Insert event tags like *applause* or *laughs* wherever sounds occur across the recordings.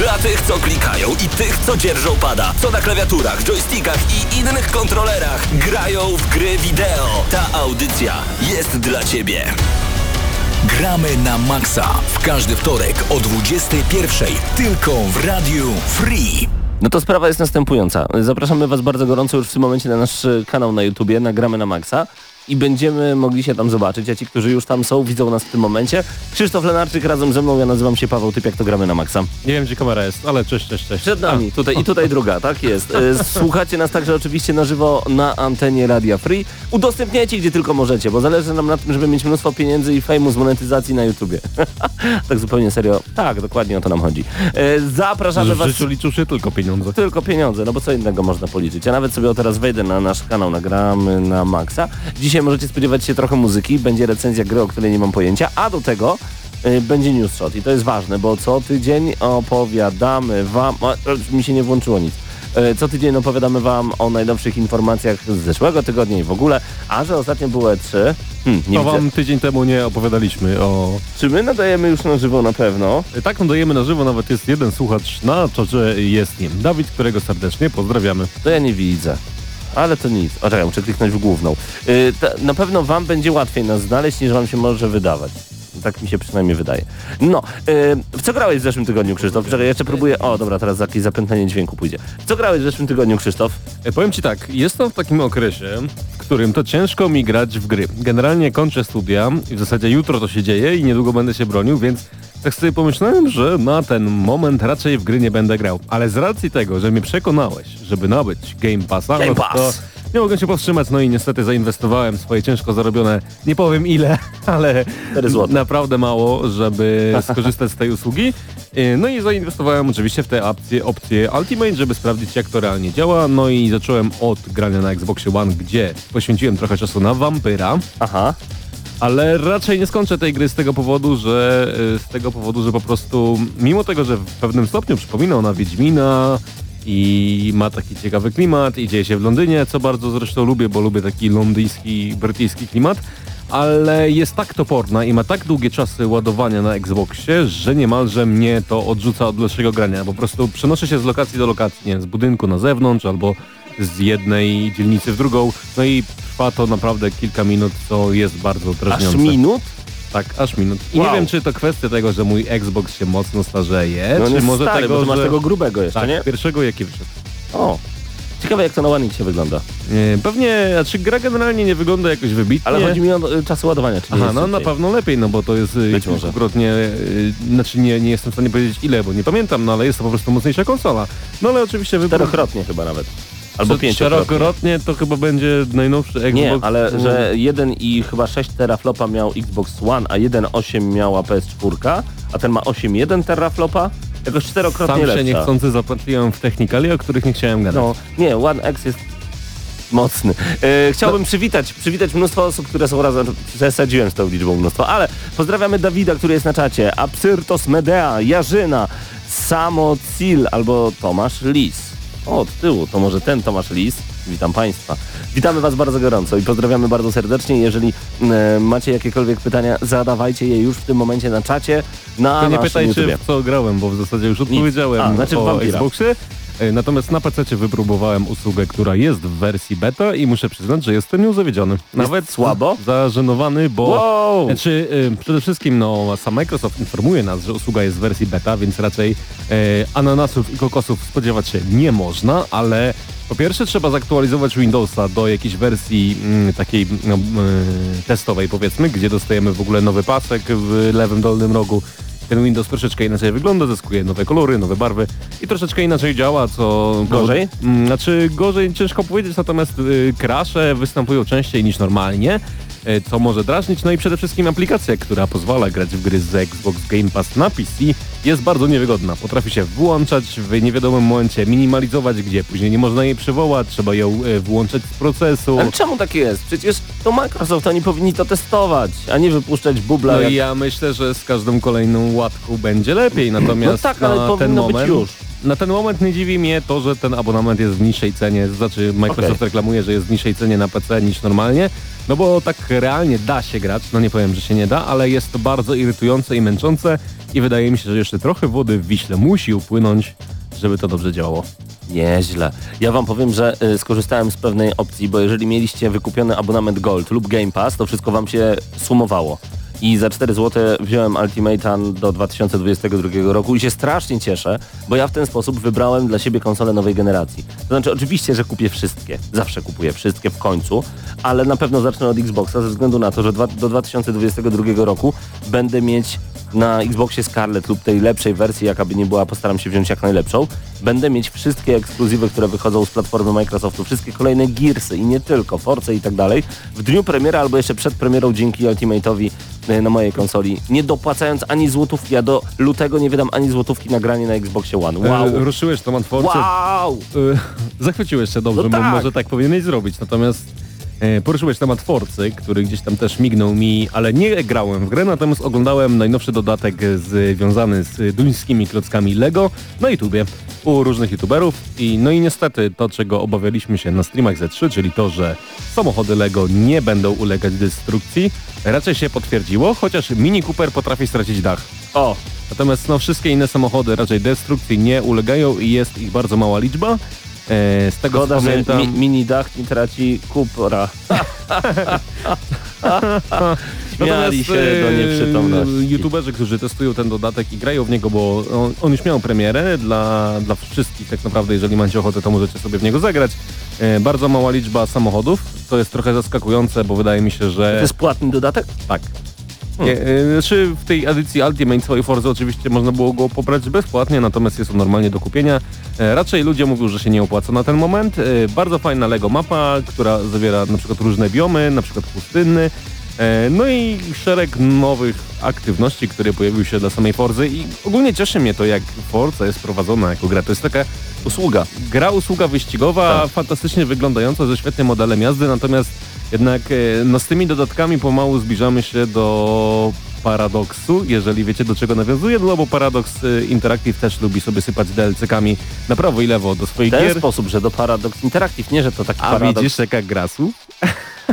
Dla tych, co klikają i tych, co dzierżą pada, co na klawiaturach, joystickach i innych kontrolerach grają w gry wideo. Ta audycja jest dla Ciebie. Gramy na maksa w każdy wtorek o 21.00 tylko w Radiu Free. No to sprawa jest następująca. Zapraszamy Was bardzo gorąco już w tym momencie na nasz e, kanał na YouTubie, nagramy na maksa i będziemy mogli się tam zobaczyć, a ci, którzy już tam są, widzą nas w tym momencie. Krzysztof Lenarczyk razem ze mną, ja nazywam się Paweł Typiak, to gramy na maksa. Nie wiem, gdzie kamera jest, ale cześć, cześć, cześć. Przed nami, tutaj i tutaj druga, tak jest. E, Słuchacie nas także oczywiście na żywo na antenie Radia Free. Udostępniajcie gdzie tylko możecie, bo zależy nam na tym, żeby mieć mnóstwo pieniędzy i fejmu z monetyzacji na YouTubie. *laughs* tak zupełnie serio. Tak, dokładnie o to nam chodzi. E, Zapraszamy W Was... życiu liczą się tylko pieniądze. Tylko pieniądze, no bo co innego można policzyć. Ja nawet sobie o teraz wejdę na nasz kanał, nagramy na maksa. Dzisiaj możecie spodziewać się trochę muzyki, będzie recenzja gry, o której nie mam pojęcia, a do tego y, będzie news shot i to jest ważne, bo co tydzień opowiadamy wam... O, mi się nie włączyło nic. Y, Co tydzień opowiadamy wam o najnowszych informacjach z zeszłego tygodnia i w ogóle, a że ostatnio było E3, hmm, nie To widzę. wam tydzień temu nie opowiadaliśmy o... Czy my nadajemy już na żywo na pewno? Tak, nadajemy na żywo, nawet jest jeden słuchacz na czacie, jest nim Dawid, którego serdecznie pozdrawiamy. To ja nie widzę. Ale to nic. O, czekaj, muszę kliknąć w główną. Yy, ta, na pewno wam będzie łatwiej nas znaleźć, niż wam się może wydawać. Tak mi się przynajmniej wydaje. No, yy, w co grałeś w zeszłym tygodniu, Krzysztof? Czekaj, jeszcze próbuję... O, dobra, teraz jakieś zapętlenie dźwięku pójdzie. Co grałeś w zeszłym tygodniu, Krzysztof? E, Powiem ci tak, jestem w takim okresie, w którym to ciężko mi grać w gry. Generalnie kończę studia i w zasadzie jutro to się dzieje i niedługo będę się bronił, więc tak sobie pomyślałem, że na ten moment raczej w gry nie będę grał. Ale z racji tego, że mnie przekonałeś, żeby nabyć Game Passa, Game no to Pass. nie mogę się powstrzymać, no i niestety zainwestowałem swoje ciężko zarobione, nie powiem ile, *laughs* ale 4 złote. naprawdę mało, żeby *laughs* skorzystać z tej usługi. E, No i zainwestowałem oczywiście w te opcje, opcje Ultimate, żeby sprawdzić jak to realnie działa. No i zacząłem od grania na Xboxie One, gdzie poświęciłem trochę czasu na Vampyra. Aha. Ale raczej nie skończę tej gry z tego powodu, że y, z tego powodu, że po prostu mimo tego, że w pewnym stopniu przypomina ona Wiedźmina i ma taki ciekawy klimat i dzieje się w Londynie, co bardzo zresztą lubię, bo lubię taki londyński, brytyjski klimat, ale jest tak toporna i ma tak długie czasy ładowania na Xboxie, że niemalże mnie to odrzuca od dalszego grania. Po prostu przenoszę się z lokacji do lokacji, nie z budynku na zewnątrz albo z jednej dzielnicy w drugą, no i trwa to naprawdę kilka minut, co jest bardzo Aż drażniące. minut? Tak, aż minut. I Wow. nie wiem, czy to kwestia tego, że mój Xbox się mocno starzeje, No czy może stary, tego, bo że... tego grubego jeszcze, tak, nie? pierwszego jaki wyszedł. O. Ciekawe jak to na One Xie wygląda. Nie, pewnie, znaczy gra generalnie nie wygląda jakoś wybitnie. Ale chodzi mi o y, czasy ładowania, czy nie Aha, no na pewno lepiej, no bo to jest y, Być kilkukrotnie, y, znaczy nie, nie jestem w stanie powiedzieć ile, bo nie pamiętam, no ale jest to po prostu mocniejsza konsola. No ale oczywiście wybór... Czterokrotnie chyba nawet. Albo pięciokrotnie. Czterokrotnie to chyba będzie najnowszy Xbox. Nie, ale mm, że 1 i chyba 6 teraflopa miał Xbox One, a 1.8 miała PS4, a ten ma 8.1 teraflopa? Jakoś czterokrotnie Sam się lepsza. niechcący zapatrzyłem w technikali, o których nie chciałem gadać. No, nie, One X jest mocny. E, chciałbym przywitać, przywitać mnóstwo osób, które są razem, przesadziłem z tą liczbą mnóstwo, ale pozdrawiamy Dawida, który jest na czacie, Absyrtos Medea, Jarzyna, Samocil albo Tomasz Lis. O, od tyłu, to może ten Tomasz Lis. Witam Państwa. Witamy Was bardzo gorąco i pozdrawiamy bardzo serdecznie. Jeżeli e, macie jakiekolwiek pytania, zadawajcie je już w tym momencie na czacie, na To nie pytajcie YouTubie. w co grałem, bo w zasadzie już odpowiedziałem A, znaczy w o Vampira. Xboxie. E, Natomiast na PC wypróbowałem usługę, która jest w wersji beta i muszę przyznać, że jestem nią zawiedziony. Nawet słabo? zażenowany, bo Wow! znaczy, y, przede wszystkim no, sam Microsoft informuje nas, że usługa jest w wersji beta, więc raczej e, ananasów i kokosów spodziewać się nie można, ale po pierwsze trzeba zaktualizować Windowsa do jakiejś wersji mm, takiej no, y, testowej powiedzmy, gdzie dostajemy w ogóle nowy pasek w lewym dolnym rogu. Ten Windows troszeczkę inaczej wygląda, zyskuje nowe kolory, nowe barwy i troszeczkę inaczej działa, co... Gorzej? Mm, Znaczy gorzej ciężko powiedzieć, natomiast y, krasze występują częściej niż normalnie. E, co może drażnić. No i przede wszystkim aplikacja, która pozwala grać w gry z Xbox Game Pass na PC jest bardzo niewygodna. Potrafi się włączać w niewiadomym momencie, minimalizować, gdzie później nie można jej przywołać, trzeba ją e, włączać z procesu. Ale czemu tak jest? Przecież to Microsoft, oni powinni to testować, a nie wypuszczać bubla. No jak... i ja myślę, że z każdą kolejną łatką będzie lepiej, natomiast No tak, ale na ten powinno być moment... już. Na ten moment nie dziwi mnie to, że ten abonament jest w niższej cenie, znaczy Microsoft Okej. reklamuje, że jest w niższej cenie na PC niż normalnie, no bo tak realnie da się grać, no nie powiem, że się nie da, ale jest to bardzo irytujące i męczące i wydaje mi się, że jeszcze trochę wody w Wiśle musi upłynąć, żeby to dobrze działało. Nieźle. Ja wam powiem, że y, skorzystałem z pewnej opcji, bo jeżeli mieliście wykupiony abonament Gold lub Game Pass, to wszystko wam się sumowało. I za 4 zł wziąłem Ultimate'a do 2022 roku i się strasznie cieszę, bo ja w ten sposób wybrałem dla siebie konsolę nowej generacji. To znaczy oczywiście, że kupię wszystkie. Zawsze kupuję wszystkie w końcu, ale na pewno zacznę od Xboxa ze względu na to, że do 2022 roku będę mieć na Xboxie Scarlet lub tej lepszej wersji, jaka by nie była, postaram się wziąć jak najlepszą. Będę mieć wszystkie ekskluzywy, które wychodzą z platformy Microsoftu, wszystkie kolejne Gearsy i nie tylko, Force i tak dalej, w dniu premiery albo jeszcze przed premierą dzięki Ultimate'owi e, na mojej konsoli, nie dopłacając ani złotówki. Ja do lutego nie wydam ani złotówki na granie na Xboxie One. Wow! E, ruszyłeś temat Forcy. Wow! E, zachwyciłeś się dobrze, No bo tak. może tak powinieneś zrobić. Natomiast e, poruszyłeś temat Forcy, który gdzieś tam też mignął mi, ale nie grałem w grę, natomiast oglądałem najnowszy dodatek związany z duńskimi klockami Lego na YouTubie u różnych youtuberów i no i niestety to, czego obawialiśmy się na streamach Z3, czyli to, że samochody Lego nie będą ulegać destrukcji, raczej się potwierdziło, chociaż Mini Cooper potrafi stracić dach. O! Natomiast no, wszystkie inne samochody raczej destrukcji nie ulegają i jest ich bardzo mała liczba. E, z tego Szkoda, co że pamiętam... mi, mini dach nie traci kupora. Śmiali *laughs* się do e, nieprzytomności. youtuberzy, którzy testują ten dodatek i grają w niego, bo on, on już miał premierę dla, dla wszystkich tak naprawdę, jeżeli macie ochotę, to możecie sobie w niego zagrać. E, bardzo mała liczba samochodów, to jest trochę zaskakujące, bo wydaje mi się, To że... jest płatny dodatek? Tak. Nie, e, Znaczy w tej edycji Ultimate swojej Forza oczywiście można było go pobrać bezpłatnie, natomiast jest on normalnie do kupienia. E, Raczej ludzie mówią, że się nie opłaca na ten moment. E, Bardzo fajna Lego mapa, która zawiera na przykład różne biomy, na przykład pustynny. E, No i szereg nowych aktywności, które pojawiły się dla samej Forzy i ogólnie cieszy mnie to, jak Forza jest prowadzona jako gra. To jest taka Usługa. gra usługa wyścigowa, Tak. fantastycznie wyglądająca, ze świetnym modelem jazdy, natomiast jednak e, no, z tymi dodatkami pomału zbliżamy się do paradoksu, jeżeli wiecie do czego nawiązuje, no bo Paradox e, Interactive też lubi sobie sypać DLC-kami na prawo i lewo do swoich W ten gier. sposób, że do Paradox Interactive, nie, że to taki A paradoks widzisz jaka gra słów?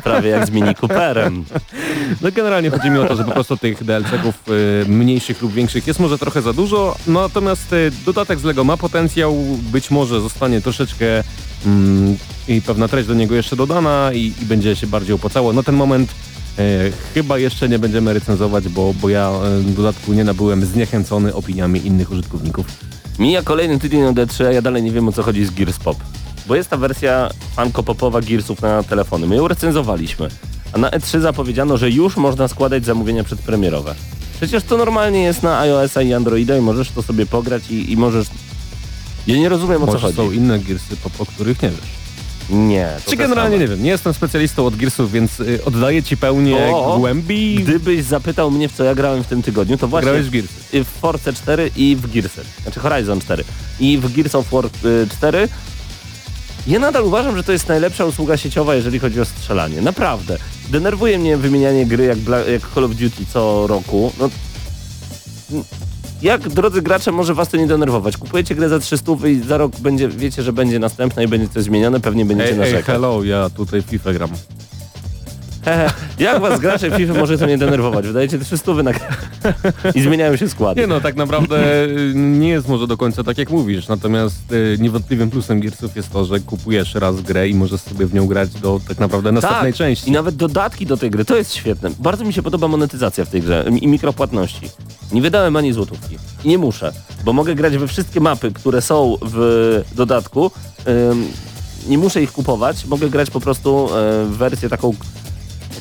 Prawie jak z Mini Cooperem. No generalnie chodzi mi o to, że po prostu tych DLC-ków y, mniejszych lub większych jest może trochę za dużo, no natomiast y, dodatek z LEGO ma potencjał, być może zostanie troszeczkę mm, i pewna treść do niego jeszcze dodana i, i będzie się bardziej opłacało. Na ten moment y, chyba jeszcze nie będziemy recenzować, bo, bo ja w dodatku nie nabyłem zniechęcony opiniami innych użytkowników. Mija kolejny tydzień na D3, a ja dalej nie wiem o co chodzi z Gears Pop. Bo jest ta wersja fanko-popowa Gearsów na telefony. My ją recenzowaliśmy. A na E3 zapowiedziano, że już można składać zamówienia przedpremierowe. Przecież to normalnie jest na iOS-a i Androida i możesz to sobie pograć i, i możesz... Ja nie rozumiem o co Może chodzi. są inne Gearsy, po, po których nie wiesz. Nie. Czy te generalnie same. nie wiem, nie jestem specjalistą od Gearsów, więc y, oddaję ci pełnię O, głębi. Gdybyś zapytał mnie, w co ja grałem w tym tygodniu, to właśnie Grałeś w Gearsy. w Force 4 i w Gearsy. Znaczy Horizon 4. I w Gears of War y, 4 ja nadal uważam, że to jest najlepsza usługa sieciowa, jeżeli chodzi o strzelanie. Naprawdę. Denerwuje mnie wymienianie gry jak, jak Call of Duty co roku. No, jak, drodzy gracze, może was to nie denerwować? Kupujecie grę za 300 i za rok będzie, wiecie, że będzie następna i będzie coś zmienione, pewnie będziecie Ej, ej, narzekać. hello, ja tutaj FIFA gram. *laughs* Jak was gracze FIFA może to nie denerwować? Wydajecie 300 na grę i zmieniają się składy. Nie no, tak naprawdę y, nie jest może do końca tak jak mówisz, natomiast y, niewątpliwym plusem Gearsów jest to, że kupujesz raz grę i możesz sobie w nią grać do tak naprawdę następnej tak. części. I nawet dodatki do tej gry, to jest świetne. Bardzo mi się podoba monetyzacja w tej grze i mikropłatności. Nie wydałem ani złotówki. I nie muszę, bo mogę grać we wszystkie mapy, które są w dodatku. Ym, nie muszę ich kupować, mogę grać po prostu e, w wersję taką,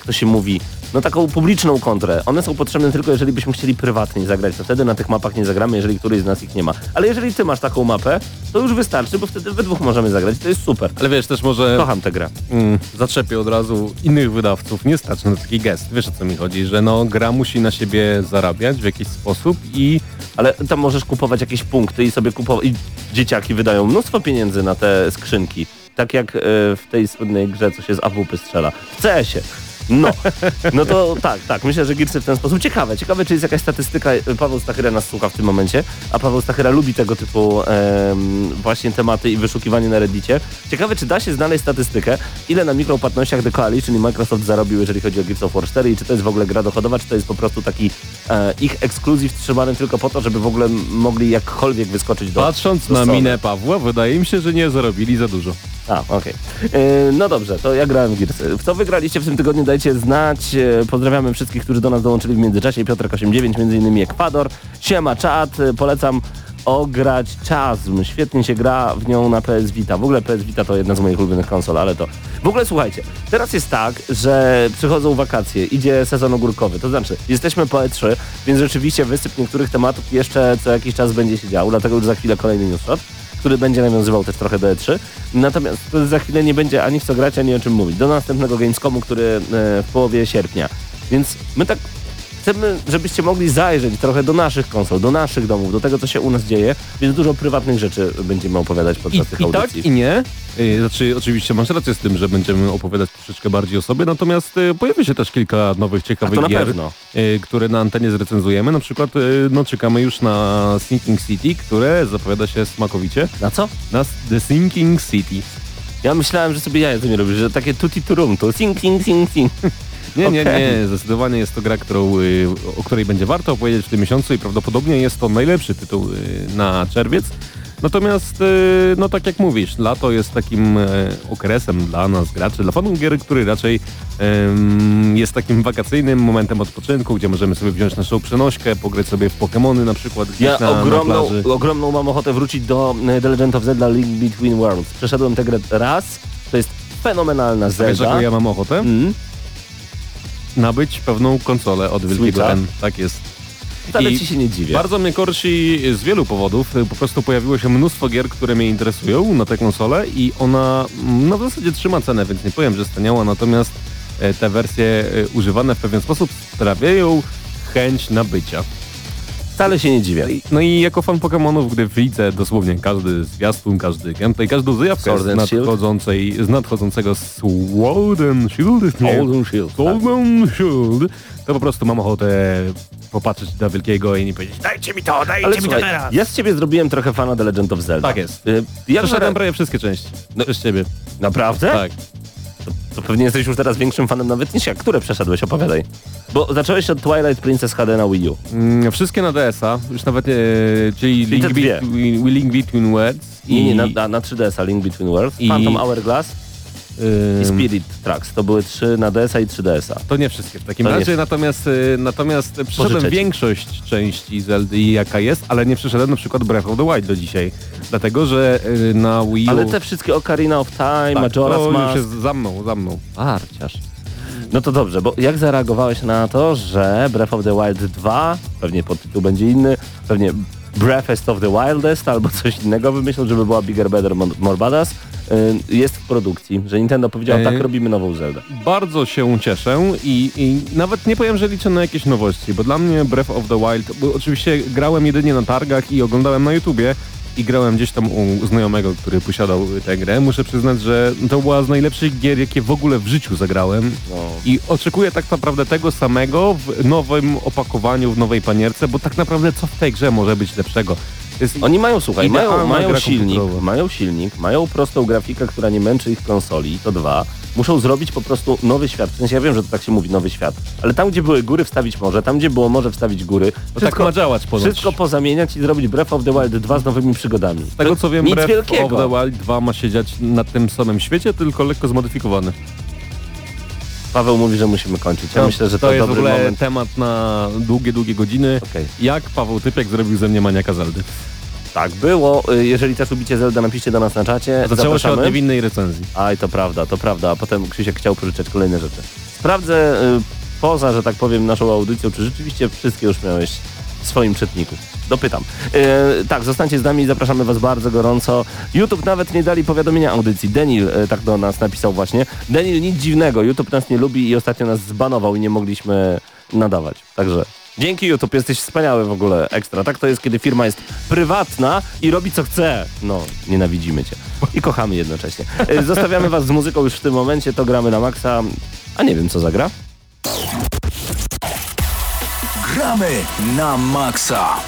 to się mówi, no taką publiczną kontrę. One są potrzebne tylko jeżeli byśmy chcieli prywatnie zagrać, to wtedy na tych mapach nie zagramy, jeżeli któryś z nas ich nie ma. Ale jeżeli ty masz taką mapę, to już wystarczy, bo wtedy we dwóch możemy zagrać. To jest super. Ale wiesz, też może Kocham tę grę. mm, zaczepię od razu innych wydawców. Nie stać na taki gest. Wiesz o co mi chodzi, że no gra musi na siebie zarabiać w jakiś sposób i Ale tam możesz kupować jakieś punkty i sobie kupować. I dzieciaki wydają mnóstwo pieniędzy na te skrzynki. Tak jak e, w tej słynnej grze, co się z AWP strzela. W CS-ie. No, no to tak, tak. Myślę, że Gearsy w ten sposób. Ciekawe, ciekawe, czy jest jakaś statystyka. Paweł Stachyra nas słucha w tym momencie, a Paweł Stachyra lubi tego typu em, właśnie tematy i wyszukiwanie na Reddicie. Ciekawe, czy da się znaleźć statystykę, ile na mikropłatnościach The Coalition i Microsoft zarobił, jeżeli chodzi o Gears of War 4 i czy to jest w ogóle gra dochodowa, czy to jest po prostu taki e, ich ekskluzyw trzymany tylko po to, żeby w ogóle mogli jakkolwiek wyskoczyć do patrząc do na minę Pawła, wydaje mi się, że nie zarobili za dużo. A, okej. E, No dobrze, to ja grałem w Gearsy. W co wygraliście w tym tygodniu, dajcie znać. E, Pozdrawiamy wszystkich, którzy do nas dołączyli w międzyczasie. Piotrek89, między innymi Ekwador. Siema, czat. E, Polecam ograć Chasm. Świetnie się gra w nią na PS Vita. W ogóle PS Vita to jedna z moich ulubionych konsol, ale to... W ogóle słuchajcie, teraz jest tak, że przychodzą wakacje, idzie sezon ogórkowy, to znaczy jesteśmy po E3, więc rzeczywiście wysyp niektórych tematów jeszcze co jakiś czas będzie się działo, dlatego już za chwilę kolejny newsshot który będzie nawiązywał też trochę do E3. Natomiast za chwilę nie będzie ani w co grać, ani o czym mówić. Do następnego Gamescomu, który e, w połowie sierpnia. Więc my tak chcemy, żebyście mogli zajrzeć trochę do naszych konsol, do naszych domów, do tego, co się u nas dzieje, więc dużo prywatnych rzeczy będziemy opowiadać I, podczas tych i tak, audycji. i nie. Y, Znaczy, oczywiście masz rację z tym, że będziemy opowiadać troszeczkę bardziej o sobie, natomiast y, pojawi się też kilka nowych, ciekawych na gier, pewno. y, które na antenie zrecenzujemy. Na przykład no, czekamy już na Sinking City, które zapowiada się smakowicie. Na co? Na The Sinking City. Ja myślałem, że sobie jaja to nie robisz, że takie tutti turum, to sing, sing, sing, sing. *laughs* Nie, nie, Okej. nie. Zdecydowanie jest to gra, którą, y, o której będzie warto opowiedzieć w tym miesiącu i prawdopodobnie jest to najlepszy tytuł y, na czerwiec. Natomiast, y, no tak jak mówisz, lato jest takim e, okresem dla nas, graczy, dla fanów gier, który raczej jest takim wakacyjnym momentem odpoczynku, gdzie możemy sobie wziąć naszą przenośkę, pograć sobie w Pokémony na przykład gdzieś Ja na, na ogromną, plaży. ogromną mam ochotę wrócić do e, The Legend of Zelda Link Between Worlds. Przeszedłem tę grę raz, to jest fenomenalna Wiesz, Zelda. jaką ja mam ochotę? Mm. Nabyć pewną konsolę od Wielkiego Switcha? N. Tak jest. Wcale I ci się nie dziwię. Bardzo mnie korci z wielu powodów. Po prostu pojawiło się mnóstwo gier, które mnie interesują na tę konsolę i ona mm, no w zasadzie trzyma cenę, więc nie powiem, że staniała, natomiast e, te wersje e, używane w pewien sposób sprawiają chęć nabycia. Wcale się nie dziwię. No i jako fan Pokémonów, gdy widzę dosłownie każdy zwiastun, każdy gameplay, każdą zajawkę Sword z, and nadchodzącej, z nadchodzącego Sword and Shield, nie, Golden Shield. Sword and Shield, to po prostu mam ochotę popatrzeć na wielkiego i nie powiedzieć dajcie mi to, dajcie Ale mi to słuchaj, teraz. ja z ciebie zrobiłem trochę fana The Legend of Zelda. Tak jest. Y, Ja Przeszedłem prawie wszystkie części. No, przez ciebie. Naprawdę? Tak. To pewnie jesteś już teraz większym fanem nawet niż ja. Które przeszedłeś? Opowiadaj. Bo zacząłeś od Twilight Princess HD na Wii U. Mm, wszystkie na DS-a, już nawet, e, czyli Link. Between, Link Between Worlds Nie, nie, i, na, na, na 3DS-a Link Between Worlds, I- Phantom Hourglass i Spirit Tracks. To były trzy na DS-a i 3DS-a. To nie wszystkie w takim To razie, natomiast, y, natomiast ci. większość części Zeldy jaka jest, ale nie przeszedłem na przykład Breath of the Wild do dzisiaj. Dlatego, że y, na Wii U... Ale te wszystkie Ocarina of Time, tak, Majora's to już Mask... jest za mną, za mną. Arciarz. No to dobrze, bo jak zareagowałeś na to, że Breath of the Wild 2, pewnie podtytuł będzie inny, pewnie Breathest of the Wildest albo coś innego wymyślą, żeby była Bigger, Better, Mo- More Badass, jest w produkcji, że Nintendo powiedział, Ej. tak robimy nową Zeldę. Bardzo się cieszę i, i nawet nie powiem, że liczę na jakieś nowości, bo dla mnie Breath of the Wild, bo oczywiście grałem jedynie na targach i oglądałem na YouTubie i grałem gdzieś tam u znajomego, który posiadał tę grę. Muszę przyznać, że to była z najlepszych gier, jakie w ogóle w życiu zagrałem. No. I oczekuję tak naprawdę tego samego w nowym opakowaniu, w nowej panierce, bo tak naprawdę co w tej grze może być lepszego? Jest Oni mają, słuchaj, mają, mają silnik, mają silnik, mają prostą grafikę, która nie męczy ich konsoli, to dwa. Muszą zrobić po prostu nowy świat. W sensie ja wiem, że to tak się mówi, nowy świat. Ale tam, gdzie były góry, wstawić morze, tam, gdzie było morze, wstawić góry. to tak ma działać ponoć. Wszystko pozamieniać i zrobić Breath of the Wild 2 z nowymi przygodami. Z tego co wiem, Nic Breath wielkiego. of the Wild 2 ma siedzieć na tym samym świecie, tylko lekko zmodyfikowany. Paweł mówi, że musimy kończyć. Ja No, myślę, że to, to jest w dobry ogóle moment. temat na długie, długie godziny. Okej. Jak Paweł Typiak zrobił ze mnie maniaka Zeldy. Tak było. Y, Jeżeli też lubicie Zelda, napiszcie do nas na czacie. Zaczęło się od Zapraszamy. niewinnej recenzji. Aj, to prawda, to prawda. A potem Krzysiek chciał pożyczać kolejne rzeczy. Sprawdzę, y, poza, że tak powiem, naszą audycją, czy rzeczywiście wszystkie już miałeś w swoim czytniku? Dopytam. E, tak, zostańcie z nami i zapraszamy Was bardzo gorąco. YouTube nawet nie dali powiadomienia audycji. Denil e, tak do nas napisał właśnie. Denil, nic dziwnego, YouTube nas nie lubi i ostatnio nas zbanował i nie mogliśmy nadawać. Także dzięki YouTube, jesteś wspaniały w ogóle, ekstra. Tak to jest, kiedy firma jest prywatna i robi co chce. No, nienawidzimy Cię. I kochamy jednocześnie. E, Zostawiamy Was z muzyką już w tym momencie, to gramy na maksa. A nie wiem, co zagra. Gramy na maksa.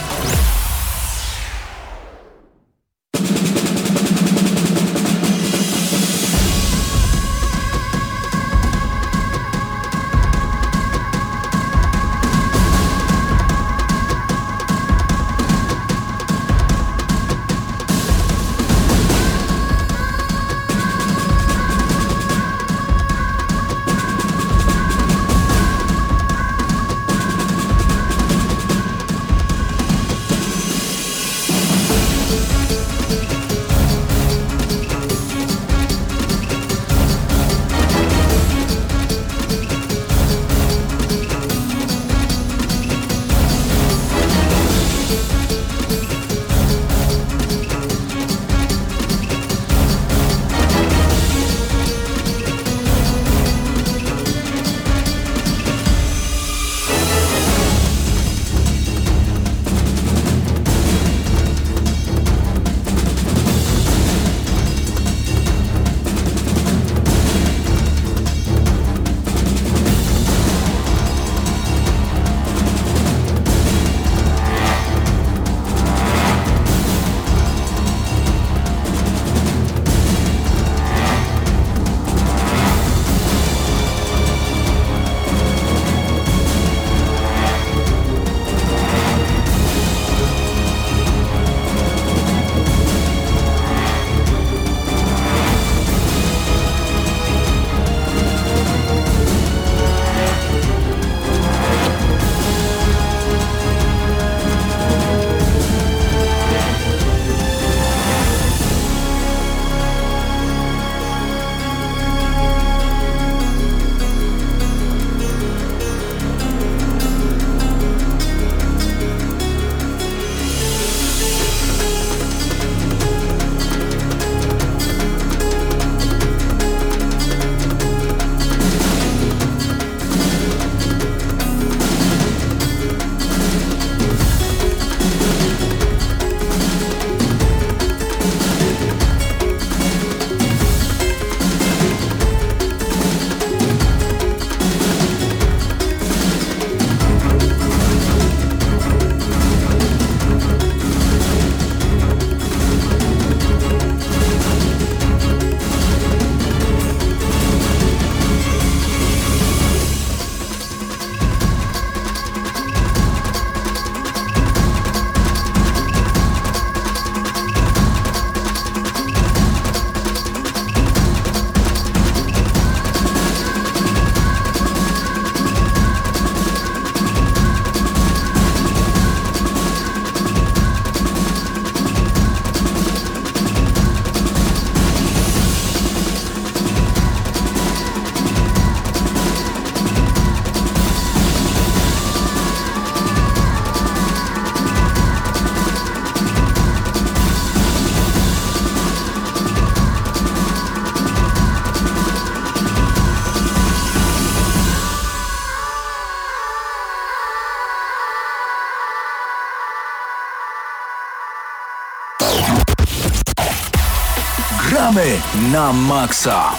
Na maksa.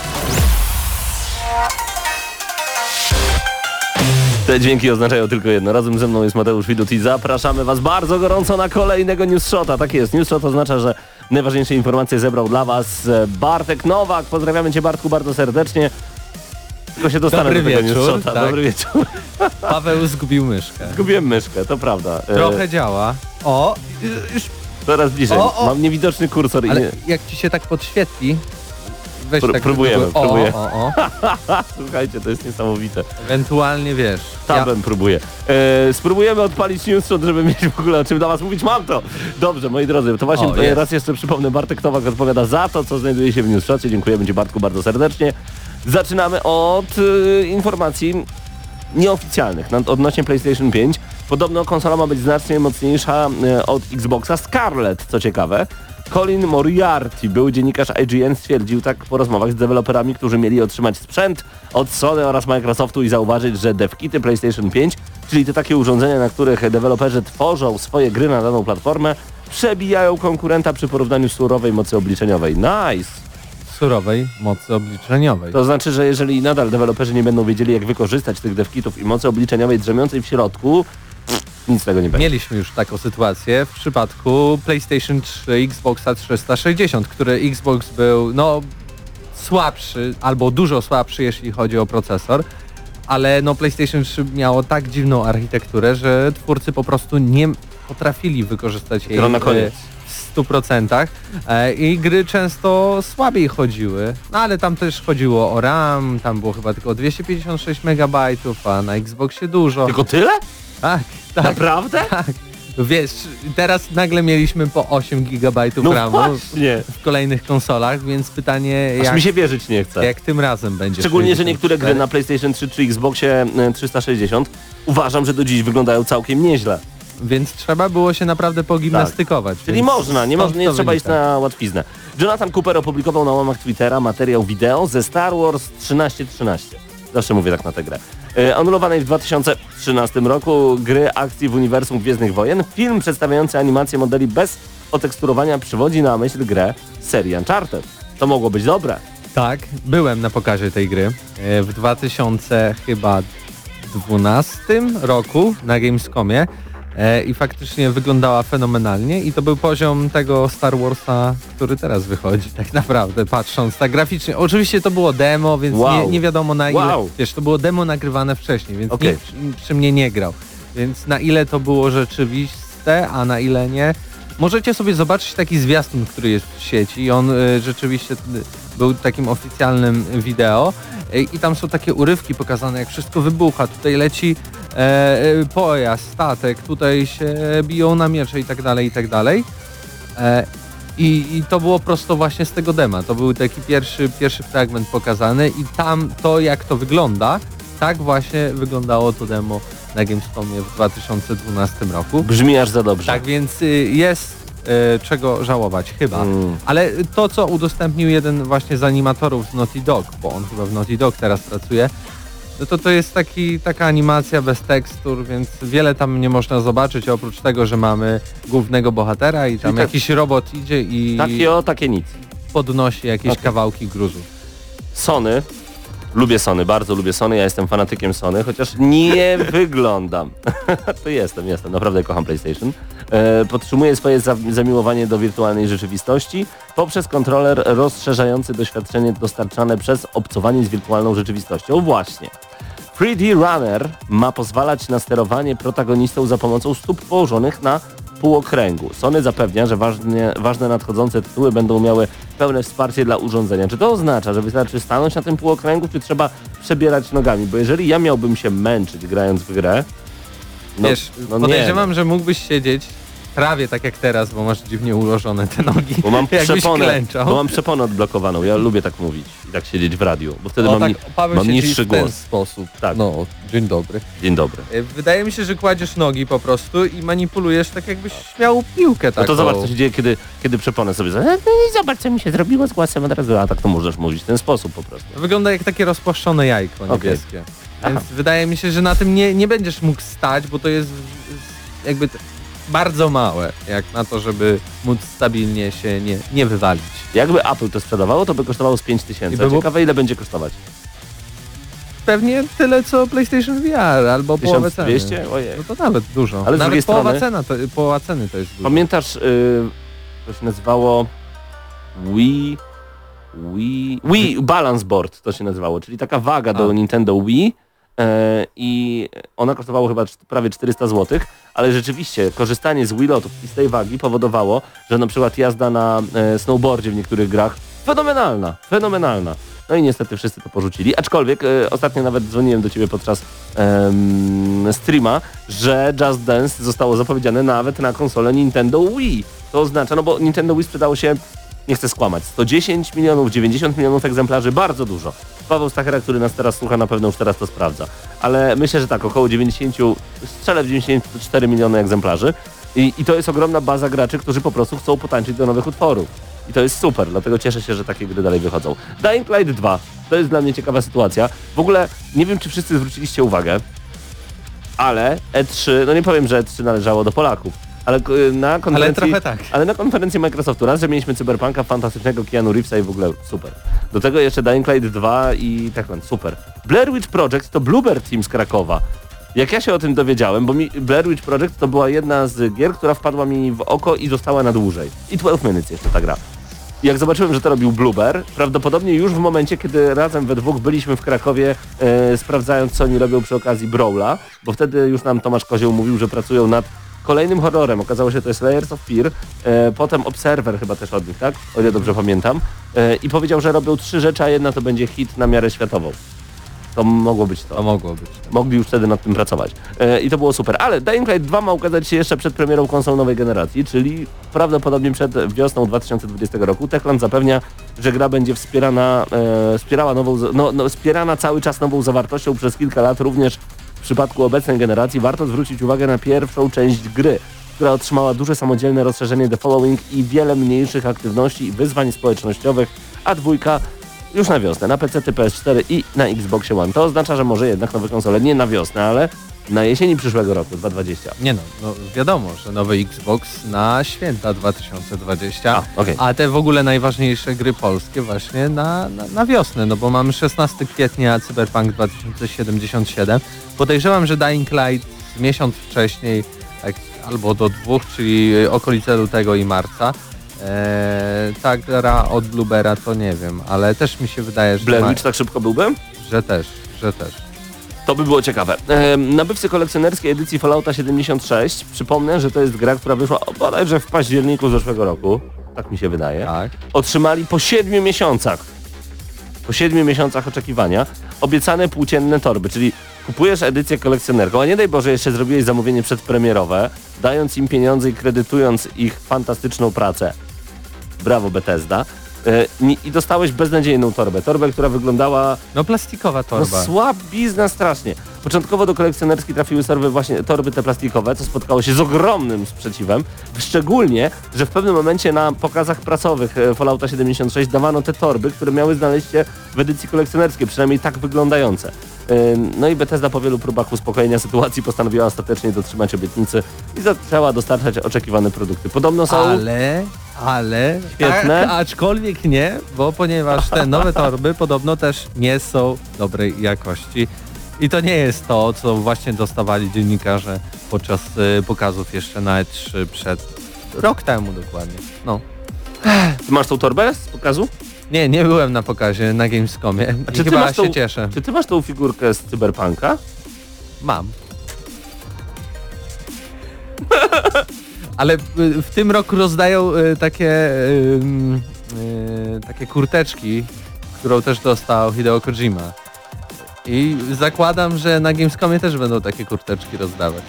Te dźwięki oznaczają tylko jedno. Razem ze mną jest Mateusz Widut i zapraszamy Was bardzo gorąco na kolejnego News Shota. Tak jest, News Shot oznacza, że najważniejsze informacje zebrał dla Was e, Bartek Nowak. Pozdrawiamy Cię Bartku bardzo serdecznie. Tylko się dostanę Dobry do tego wieczór, tak. Dobry wieczór. *laughs* Paweł zgubił myszkę. Zgubiłem myszkę, to prawda. E, Trochę działa. O, już, Coraz bliżej. O, o. Mam niewidoczny kursor i ale nie... jak ci się tak podświetli, weź Pró- tak... próbujemy, żeby- o, próbuję. O, o, *laughs* Słuchajcie, to jest niesamowite. Ewentualnie wiesz. Tabem próbuję. E, spróbujemy odpalić News Shot, żeby mieć w ogóle o czym dla Was mówić. Mam to! Dobrze, moi drodzy, to właśnie O, jest. raz jeszcze przypomnę, Bartek Nowak odpowiada za to, co znajduje się w News Shocie. Dziękujemy Ci Bartku bardzo serdecznie. Zaczynamy od e, informacji nieoficjalnych odnośnie PlayStation 5. Podobno konsola ma być znacznie mocniejsza e, od Xboxa Scarlet, co ciekawe. Colin Moriarty, był dziennikarz IGN, stwierdził tak po rozmowach z deweloperami, którzy mieli otrzymać sprzęt od Sony oraz Microsoftu i zauważyć, że devkity PlayStation 5, czyli te takie urządzenia, na których deweloperzy tworzą swoje gry na daną platformę, przebijają konkurenta przy porównaniu surowej mocy obliczeniowej. Nice! Surowej mocy obliczeniowej. To znaczy, że jeżeli nadal deweloperzy nie będą wiedzieli, jak wykorzystać tych devkitów i mocy obliczeniowej drzemiącej w środku, nic tego nie będzie. Mieliśmy już taką sytuację w przypadku PlayStation 3 Xboxa 360, który Xbox był no słabszy albo dużo słabszy, jeśli chodzi o procesor, ale no PlayStation 3 miało tak dziwną architekturę, że twórcy po prostu nie potrafili wykorzystać jej na koniec. w 100% e, i gry często słabiej chodziły, no ale tam też chodziło o RAM, tam było chyba tylko 256 MB, a na Xboxie dużo. Tylko tyle? Tak, tak. Naprawdę? Tak. Wiesz, teraz nagle mieliśmy po 8 GB No RAMu właśnie. w kolejnych konsolach, więc pytanie Aż jak, mi się wierzyć nie chce. jak tym razem będzie. Szczególnie, że niektóre 64? gry na PlayStation 3 czy Xboxie e, 360 uważam, że do dziś wyglądają całkiem nieźle. Więc trzeba było się naprawdę pogimnastykować. Czyli więc można, nie, można, nie trzeba iść na łatwiznę. Jonathan Cooper opublikował na łamach Twittera materiał wideo ze Star Wars 1313. Zawsze mówię tak na tę grę. E, anulowanej w 2013 roku gry akcji w uniwersum Gwiezdnych Wojen. Film przedstawiający animację modeli bez oteksturowania przywodzi na myśl grę serii Uncharted. To mogło być dobre. Tak, byłem na pokazie tej gry e, w 2000 chyba 12 roku na Gamescomie e, i faktycznie wyglądała fenomenalnie i to był poziom tego Star Warsa, który teraz wychodzi *laughs* tak naprawdę, patrząc tak graficznie. Oczywiście to było demo, więc Wow. nie, nie wiadomo na ile, Wow. wiesz, to było demo nagrywane wcześniej, więc Okej. nikt przy, mnie nie grał, więc na ile to było rzeczywiste, a na ile nie, Możecie sobie zobaczyć taki zwiastun, który jest w sieci i on y, rzeczywiście y, był takim oficjalnym wideo y, i tam są takie urywki pokazane, jak wszystko wybucha. Tutaj leci e, e, pojazd, statek, tutaj się biją na miecze i tak dalej, i tak dalej. E, i, I to było prosto właśnie z tego dema. To był taki pierwszy, pierwszy fragment pokazany i tam to, jak to wygląda, tak właśnie wyglądało to demo na Gamescomie w 2012 roku. Brzmi aż za dobrze. Tak więc y, jest y, czego żałować chyba. Mm. Ale to, co udostępnił jeden właśnie z animatorów z Naughty Dog, bo on chyba w Naughty Dog teraz pracuje, no to to jest taki, taka animacja bez tekstur, więc wiele tam nie można zobaczyć, oprócz tego, że mamy głównego bohatera i tam tak- jakiś robot idzie i Takie o, takie nic. podnosi jakieś kawałki gruzu. Sony. Lubię Sony, bardzo lubię Sony, ja jestem fanatykiem Sony, chociaż nie *laughs* wyglądam. *laughs* to jestem, jestem, naprawdę kocham PlayStation. E, podtrzymuję swoje za zamiłowanie do wirtualnej rzeczywistości poprzez kontroler rozszerzający doświadczenie dostarczane przez obcowanie z wirtualną rzeczywistością. Właśnie. 3D Runner ma pozwalać na sterowanie protagonistą za pomocą stóp położonych na półokręgu. Sony zapewnia, że ważne, ważne nadchodzące tytuły będą miały pełne wsparcie dla urządzenia. Czy to oznacza, że wystarczy stanąć na tym półokręgu, czy trzeba przebierać nogami? Bo jeżeli ja miałbym się męczyć grając w grę, no, Wiesz, no nie, podejrzewam, że mógłbyś siedzieć prawie tak jak teraz, bo masz dziwnie ułożone te nogi. bo mam *laughs* przeponę, bo mam przeponę odblokowaną. Ja lubię tak mówić i tak siedzieć w radiu, bo wtedy mam, ni- Paweł mam niższy w ten głos. sposób. Tak. No, dzień dobry. Dzień dobry. E, Wydaje mi się, że kładziesz nogi po prostu i manipulujesz tak jakbyś miał piłkę No taką. to zobacz, co się dzieje, kiedy, kiedy przeponę sobie za- "E, no i zobacz, co mi się zrobiło z głosem od razu, a tak to możesz mówić w ten sposób po prostu. Wygląda jak takie rozpłaszczone jajko niebieskie. Aha. Więc wydaje mi się, że na tym nie, nie będziesz mógł stać, bo to jest jakby bardzo małe, jak na to, żeby móc stabilnie się nie, nie wywalić. Jakby Apple to sprzedawało, to by kosztowało z 5 I tysięcy. by było- Ciekawe, ile będzie kosztować? Pewnie tyle co PlayStation VR albo połowę ceny. 1200? Ojej. No to nawet dużo. Ale z nawet połowa, strony- cena to, połowa ceny to jest dużo. Pamiętasz, yy, to się nazywało Wii... Wii... Wii Balance Board to się nazywało, czyli taka waga do A. Nintendo Wii i ona kosztowała chyba prawie 400 zł, ale rzeczywiście korzystanie z Wii Lotów i z tej wagi powodowało, że na przykład jazda na e, snowboardzie w niektórych grach fenomenalna, fenomenalna. No i niestety wszyscy to porzucili, aczkolwiek e, ostatnio nawet dzwoniłem do Ciebie podczas streama, że Just Dance zostało zapowiedziane nawet na konsolę Nintendo Wii. To oznacza, no bo Nintendo Wii sprzedało się, nie chcę skłamać, 110 milionów, 90 milionów egzemplarzy, bardzo dużo. Paweł Stachera, który nas teraz słucha, na pewno już teraz to sprawdza. ale myślę, że tak, około 90, strzelę w 94 miliony egzemplarzy. I, I to jest ogromna baza graczy, którzy po prostu chcą potańczyć do nowych utworów. I to jest super, dlatego cieszę się, że takie gry dalej wychodzą. Dying Light 2, to jest dla mnie ciekawa sytuacja. W ogóle nie wiem, czy wszyscy zwróciliście uwagę, ale E3, no nie powiem, że E3 należało do Polaków, ale y, na konferencji, trochę tak. ale na konferencji Microsoftu raz, że mieliśmy Cyberpunka, fantastycznego Keanu Reevesa i w ogóle super. Do tego jeszcze Dying Light 2 i tak on, super. Blair Witch Project to Bluebird Team z Krakowa. Jak ja się o tym dowiedziałem, bo mi Blair Witch Project to była jedna z gier, która wpadła mi w oko i została na dłużej. I 12 Minutes jeszcze ta gra. Jak zobaczyłem, że to robił Blueber, prawdopodobnie już w momencie, kiedy razem we dwóch byliśmy w Krakowie, e, sprawdzając co oni robią przy okazji Brawla, bo wtedy już nam Tomasz Kozioł mówił, że pracują nad kolejnym horrorem. Okazało się, że to jest Layers of Fear, e, potem Observer chyba też od nich, tak? O ile dobrze pamiętam. E, I powiedział, że robią trzy rzeczy, a jedna to będzie hit na miarę światową. To mogło być to To mogło być. mogli już wtedy nad tym pracować. E, I to było super. Ale Dying Light 2 ma ukazać się jeszcze przed premierą konsol nowej generacji, czyli prawdopodobnie przed wiosną 2020 roku. Techland zapewnia, że gra będzie wspierana, e, wspierała nową, no, no, wspierana cały czas nową zawartością przez kilka lat, również w przypadku obecnej generacji. Warto zwrócić uwagę na pierwszą część gry, która otrzymała duże samodzielne rozszerzenie The Following i wiele mniejszych aktywności i wyzwań społecznościowych, a dwójka już na wiosnę, na PC, PS4 i na Xboxie One. To oznacza, że może jednak nowe konsole nie na wiosnę, ale na jesieni przyszłego roku, 2020. Nie no, no wiadomo, że nowy Xbox na święta 2020, A, okej. a te w ogóle najważniejsze gry polskie właśnie na, na, na wiosnę, no bo mamy 16 kwietnia Cyberpunk 2077. Podejrzewam, że Dying Light miesiąc wcześniej, tak, albo do dwóch, czyli okolice lutego i marca. Eee, ta gra od Bluebera to nie wiem, ale też mi się wydaje, że, Blair Witch tak szybko byłby? że też, że też. To by było ciekawe. Ehm, nabywcy kolekcjonerskiej edycji Fallouta 76, przypomnę, że to jest gra, która wyszła o, bodajże w październiku zeszłego roku, tak mi się wydaje, Tak. otrzymali po 7 miesiącach, po 7 miesiącach oczekiwania, obiecane płócienne torby, czyli kupujesz edycję kolekcjonerką, a nie daj Boże jeszcze zrobiłeś zamówienie przedpremierowe, dając im pieniądze i kredytując ich fantastyczną pracę. Brawo Bethesda. E, I dostałeś beznadziejną torbę. Torbę, która wyglądała No plastikowa no torba. słabizna strasznie. Początkowo do kolekcjonerski trafiły torby właśnie torby te plastikowe, co spotkało się z ogromnym sprzeciwem. Szczególnie, że w pewnym momencie na pokazach prasowych e, Fallouta 76 dawano te torby, które miały znaleźć się w edycji kolekcjonerskiej, przynajmniej tak wyglądające. E, No i Bethesda po wielu próbach uspokojenia sytuacji postanowiła ostatecznie dotrzymać obietnicy i zaczęła dostarczać oczekiwane produkty. Podobno są... Ale, ale, Świetne. Tak, aczkolwiek nie, bo ponieważ te nowe torby podobno też nie są dobrej jakości. I to nie jest to, co właśnie dostawali dziennikarze podczas y, pokazów jeszcze na E3 przed rok temu dokładnie. No. Ty masz tą torbę z pokazu? Nie, nie byłem na pokazie na Gamescomie. A czy ty chyba masz tą- się cieszę. Czy ty masz tą figurkę z Cyberpunka? Mam. *laughs* Ale y, w tym roku rozdają y, takie y, takie kurteczki, którą też dostał Hideo Kojima. I zakładam, że na Gamescomie też będą takie kurteczki rozdawać.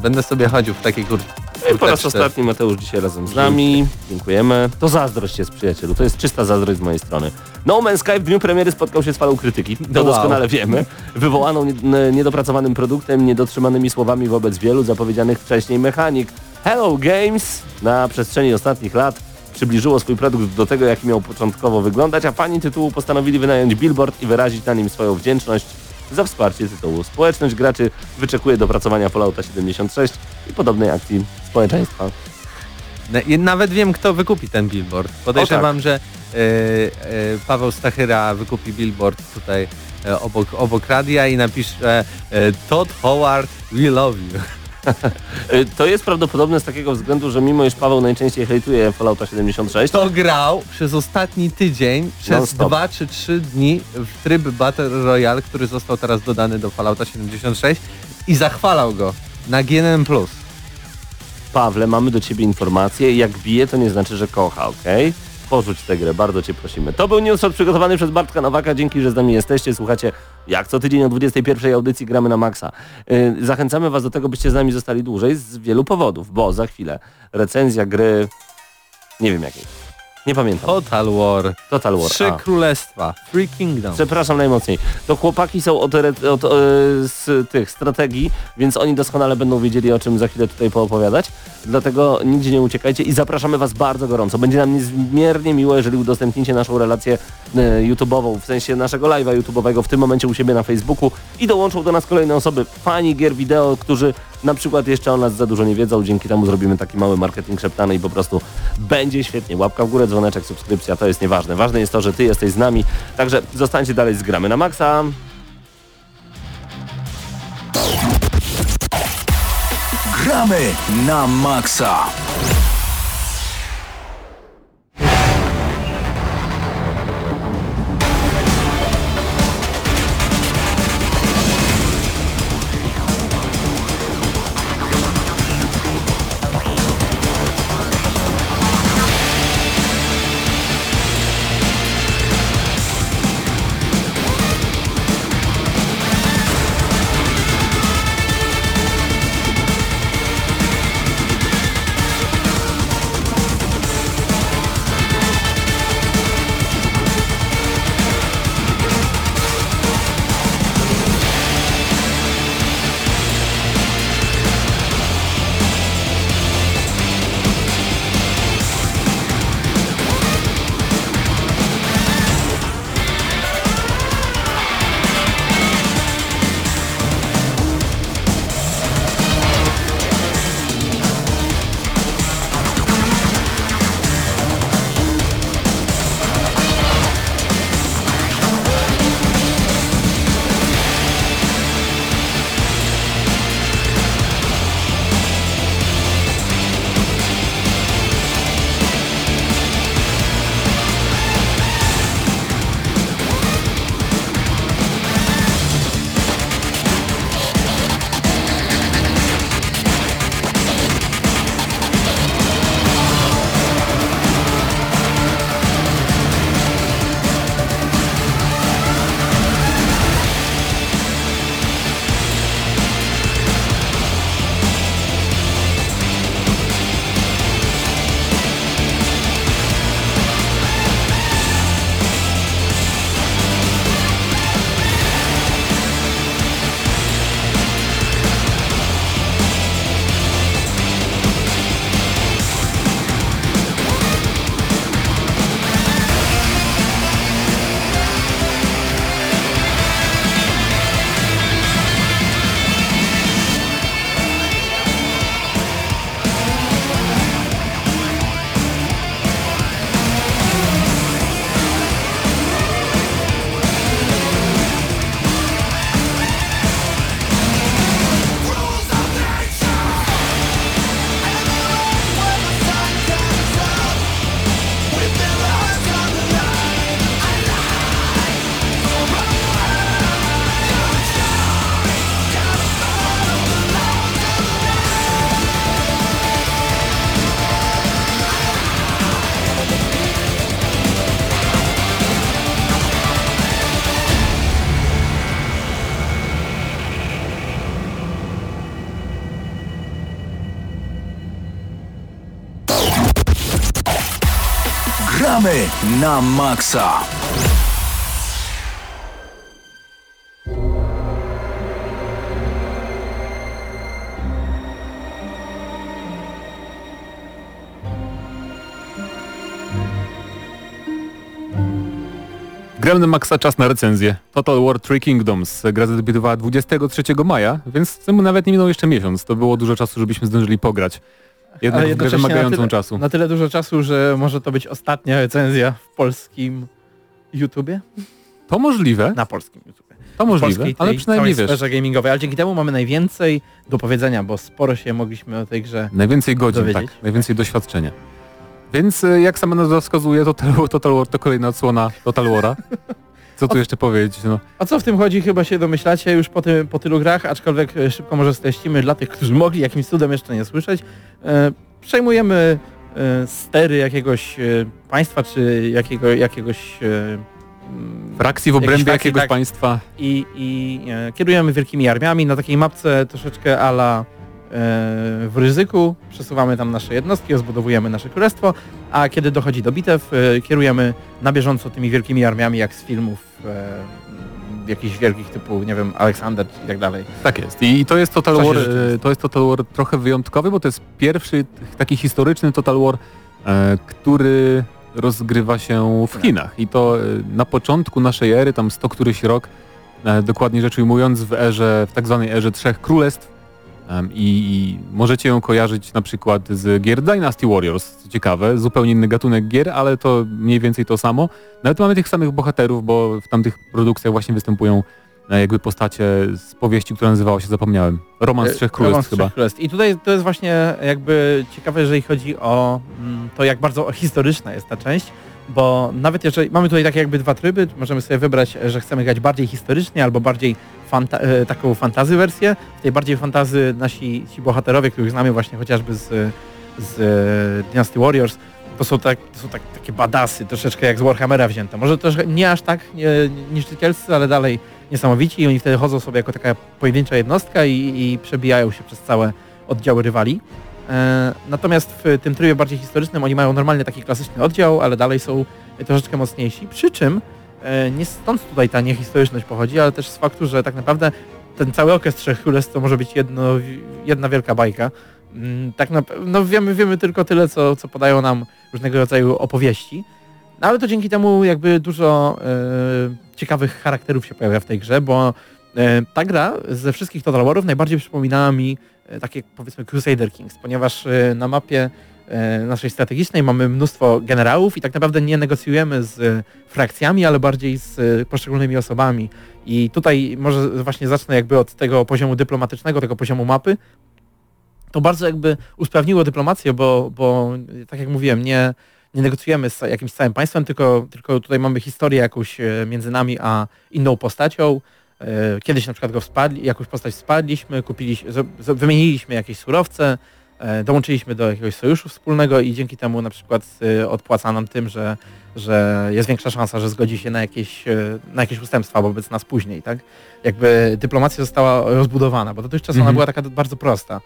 Będę sobie chodził w takiej kur No i po raz kurteczce. ostatni Mateusz dzisiaj razem z nami. Dziękujemy. To zazdrość jest przyjacielu, to jest czysta zazdrość z mojej strony. No Man's Sky w dniu premiery spotkał się z falą krytyki, to wow. doskonale wiemy. Wywołaną niedopracowanym produktem, niedotrzymanymi słowami wobec wielu zapowiedzianych wcześniej mechanik. Hello Games na przestrzeni ostatnich lat przybliżyło swój produkt do tego, jaki miał początkowo wyglądać, a fani tytułu postanowili wynająć billboard i wyrazić na nim swoją wdzięczność za wsparcie tytułu. Społeczność graczy wyczekuje dopracowania Fallouta 76 i podobnej akcji społeczeństwa. Nawet wiem, kto wykupi ten billboard. Podejrzewam, że e, e, Paweł Stachyra wykupi billboard tutaj e, obok, obok radia i napisze e, Todd Howard, we love you. *laughs* To jest prawdopodobne z takiego względu, że mimo iż Paweł najczęściej hejtuje Fallouta 76, To grał przez ostatni tydzień, przez Non-stop. dwa czy trzy dni w tryb Battle Royale, który został teraz dodany do Fallouta 76 i zachwalał go na GNM+. Pawle, mamy do ciebie informację. Jak bije, to nie znaczy, że kocha, okej? Porzuć tę grę, bardzo cię prosimy. To był newsshot przygotowany przez Bartka Nowaka. Dzięki, że z nami jesteście. Słuchacie, jak co tydzień o 21 audycji gramy na maksa. Yy, zachęcamy was do tego, byście z nami zostali dłużej z wielu powodów, bo za chwilę recenzja gry, nie wiem jakiej. Nie pamiętam. Total War. Total War. Trzy A. królestwa. Free Kingdom. Przepraszam najmocniej. To chłopaki są od, od e, z tych strategii, więc oni doskonale będą wiedzieli o czym za chwilę tutaj poopowiadać. Dlatego nigdzie nie uciekajcie i zapraszamy Was bardzo gorąco. Będzie nam niezmiernie miło, jeżeli udostępnicie naszą relację e, YouTube'ową, w sensie naszego live'a YouTube'owego w tym momencie u siebie na Facebooku i dołączą do nas kolejne osoby, fani gier wideo, którzy na przykład jeszcze o nas za dużo nie wiedzą. Dzięki temu zrobimy taki mały marketing szeptany i po prostu będzie świetnie. Łapka w górę, dzwoneczek, subskrypcja, to jest nieważne. Ważne jest to, że Ty jesteś z nami, także zostańcie dalej z Gramy na Maxa. Gramy na maksa. Na maksa. Gramy na maksa czas na recenzję. Total War Three Kingdoms. Gra zadebiutowała 23 maja, więc tym nawet nie minął jeszcze miesiąc. To było dużo czasu, żebyśmy zdążyli pograć. Jednak Ale jednocześnie na wymagającą tyle, czasu. Na tyle dużo czasu, że może to być ostatnia recenzja w polskim YouTubie? To możliwe, Na polskim YouTubie. to możliwe, polskiej ale przynajmniej wiesz. sferze gamingowej, ale dzięki temu mamy najwięcej do powiedzenia, bo sporo się mogliśmy o tej grze Najwięcej godzin, dowiedzieć. tak. Najwięcej doświadczenia. Więc e, jak sama nazwa wskazuje, Total, Total War to kolejna odsłona Total War'a. *laughs* Co tu jeszcze powiedzieć? No, O co w tym chodzi, chyba się domyślacie już po, tym, po tylu grach, aczkolwiek e, szybko może streścimy dla tych, którzy mogli jakimś cudem jeszcze nie słyszeć. E, przejmujemy e, stery jakiegoś e, państwa, czy jakiego, jakiegoś... E, mm, frakcji w obrębie frakcji, jakiegoś tak. państwa. i, i e, kierujemy wielkimi armiami na takiej mapce troszeczkę ala w ryzyku, przesuwamy tam nasze jednostki, rozbudowujemy nasze królestwo, a kiedy dochodzi do bitew, e, kierujemy na bieżąco tymi wielkimi armiami, jak z filmów e, jakichś wielkich typu, nie wiem, Aleksander i tak dalej. Tak jest. I to jest Total War, e, to jest Total War trochę wyjątkowy, bo to jest pierwszy taki historyczny Total War, który rozgrywa się w Chinach. I to na początku naszej ery, tam sto któryś rok, dokładnie rzecz ujmując, w erze, w tak zwanej erze Trzech Królestw. I, możecie ją kojarzyć na przykład z gier Dynasty Warriors, co ciekawe, zupełnie inny gatunek gier, ale to mniej więcej to samo. Nawet mamy tych samych bohaterów, bo w tamtych produkcjach właśnie występują e, jakby postacie z powieści, która nazywała się, zapomniałem, Romans E, Trzech Romans Królestw chyba. Trzech Królestw. I tutaj to jest właśnie jakby ciekawe, jeżeli chodzi o mm, to, jak bardzo historyczna jest ta część, bo nawet jeżeli mamy tutaj takie jakby dwa tryby, możemy sobie wybrać, że chcemy grać bardziej historycznie albo bardziej fanta e, taką fantazy wersję. W tej bardziej fantazy nasi ci bohaterowie, których znamy właśnie chociażby z, z e, Dynasty Warriors, to są, tak, to są tak, takie badasy, troszeczkę jak z Warhammera wzięte. Może też nie aż tak niszczycielscy, ale dalej niesamowici i oni wtedy chodzą sobie jako taka pojedyncza jednostka i, i przebijają się przez całe oddziały rywali. E, natomiast w tym trybie bardziej historycznym oni mają normalnie taki klasyczny oddział, ale dalej są troszeczkę mocniejsi. Przy czym e, nie stąd tutaj ta niehistoryczność pochodzi, ale też z faktu, że tak naprawdę ten cały okres Trzech Królestw to może być jedno, jedna wielka bajka. Mm, Tak na, no wiemy, wiemy tylko tyle, co, co podają nam różnego rodzaju opowieści. No ale to dzięki temu jakby dużo e, ciekawych charakterów się pojawia w tej grze, bo e, ta gra ze wszystkich Total Warów najbardziej przypominała mi takie powiedzmy Crusader Kings, ponieważ e, na mapie e, naszej strategicznej mamy mnóstwo generałów i tak naprawdę nie negocjujemy z e, frakcjami, ale bardziej z e, poszczególnymi osobami. I tutaj może właśnie zacznę jakby od tego poziomu dyplomatycznego, tego poziomu mapy. To bardzo jakby usprawniło dyplomację, bo, bo e, tak jak mówiłem, nie, nie negocjujemy z jakimś całym państwem, tylko, tylko tutaj mamy historię jakąś e, między nami a inną postacią. E, Kiedyś na przykład go wsparli, jakąś postać wsparliśmy, kupiliśmy, wymieniliśmy jakieś surowce, e, dołączyliśmy do jakiegoś sojuszu wspólnego i dzięki temu na przykład e, odpłaca nam tym, że, że jest większa szansa, że zgodzi się na jakieś, na jakieś ustępstwa wobec nas później, tak? Jakby dyplomacja została rozbudowana, bo dotychczas ona Mhm. była taka bardzo prosta.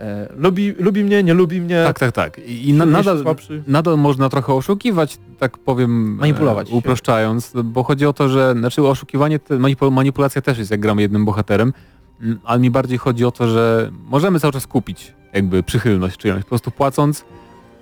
E, Lubi, lubi mnie, nie lubi mnie. Tak, tak, tak. I, i na, nadal, nadal można trochę oszukiwać, tak powiem, Manipulować e, uproszczając, bo chodzi o to, że znaczy oszukiwanie, te, manipul- manipulacja też jest jak gramy jednym bohaterem, mm, ale mi bardziej chodzi o to, że możemy cały czas kupić jakby przychylność czyjąś, po prostu płacąc.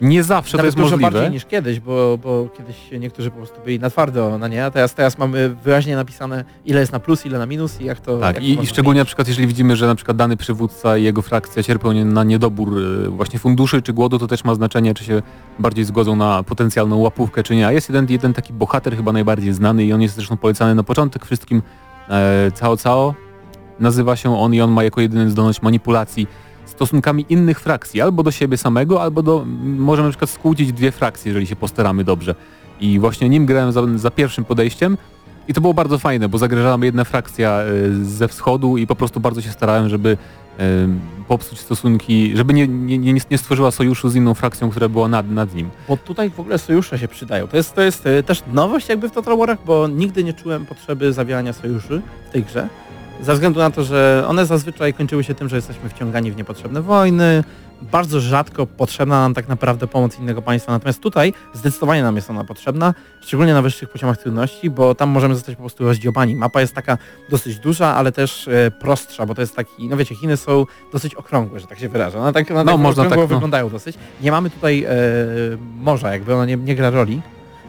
Nie zawsze Nawet to jest dużo możliwe. bardziej niż kiedyś, bo, bo kiedyś niektórzy po prostu byli na twardo na nie, a teraz, teraz mamy wyraźnie napisane ile jest na plus, ile na minus i jak to Tak, jak i, to i szczególnie na przykład jeżeli widzimy, że na przykład dany przywódca i jego frakcja cierpią na niedobór e, właśnie funduszy czy głodu, to też ma znaczenie, czy się bardziej zgodzą na potencjalną łapówkę, czy nie. A jest jeden, jeden taki bohater chyba najbardziej znany i on jest zresztą polecany na początek wszystkim e, Cao Cao. Nazywa się on i on ma jako jedyny zdolność manipulacji stosunkami innych frakcji, albo do siebie samego, albo do, możemy na przykład skłócić dwie frakcje, jeżeli się postaramy dobrze. I właśnie nim grałem za, za pierwszym podejściem i to było bardzo fajne, bo zagrażała jedna frakcja e, ze wschodu i po prostu bardzo się starałem, żeby e, popsuć stosunki, żeby nie, nie, nie, nie stworzyła sojuszu z inną frakcją, która była nad, nad nim. Bo tutaj w ogóle sojusze się przydają. To jest, to jest e, też nowość jakby w Total Warach, bo nigdy nie czułem potrzeby zawierania sojuszy w tej grze. Ze względu na to, że one zazwyczaj kończyły się tym, że jesteśmy wciągani w niepotrzebne wojny. Bardzo rzadko potrzebna nam tak naprawdę pomoc innego państwa. Natomiast tutaj zdecydowanie nam jest ona potrzebna, szczególnie na wyższych poziomach trudności, bo tam możemy zostać po prostu rozdziobani. Mapa jest taka dosyć duża, ale też e, prostsza, bo to jest taki, no wiecie, Chiny są dosyć okrągłe, że tak się wyrażę. One tak, one No, tak można tak, no. wyglądają dosyć. Nie mamy tutaj e, morza, jakby ono nie, nie gra roli,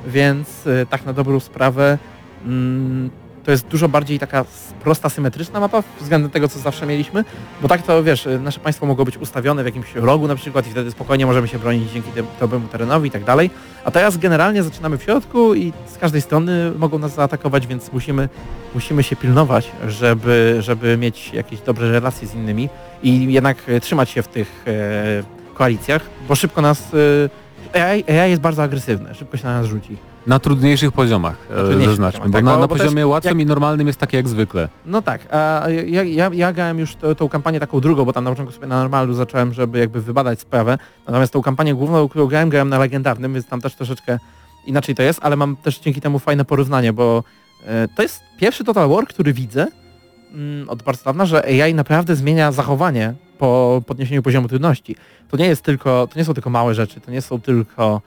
więc e, tak na dobrą sprawę mm, to jest dużo bardziej taka prosta, symetryczna mapa względem tego, co zawsze mieliśmy, bo tak to wiesz, nasze państwo mogło być ustawione w jakimś rogu na przykład i wtedy spokojnie możemy się bronić dzięki dobremu terenowi i tak dalej, a teraz generalnie zaczynamy w środku i z każdej strony mogą nas zaatakować, więc musimy, musimy się pilnować, żeby, żeby mieć jakieś dobre relacje z innymi i jednak trzymać się w tych e, koalicjach, bo szybko nas... E, AI, AI jest bardzo agresywne, szybko się na nas rzuci. Na trudniejszych poziomach, e, zaznaczmy, poziomach, bo tak, na, bo- na bo poziomie łatwym jak- i normalnym jest tak jak zwykle. No tak, a ja, ja, ja grałem już tą kampanię taką drugą, bo tam na początku sobie na normalu zacząłem, żeby jakby wybadać sprawę. Natomiast tą kampanię główną, którą grałem, grałem na legendarnym, więc tam też troszeczkę inaczej to jest, ale mam też dzięki temu fajne porównanie, bo e, to jest pierwszy Total War, który widzę, mm, od bardzo dawna, że AI naprawdę zmienia zachowanie po podniesieniu poziomu trudności. To nie jest tylko, to nie są tylko małe rzeczy, to nie są tylko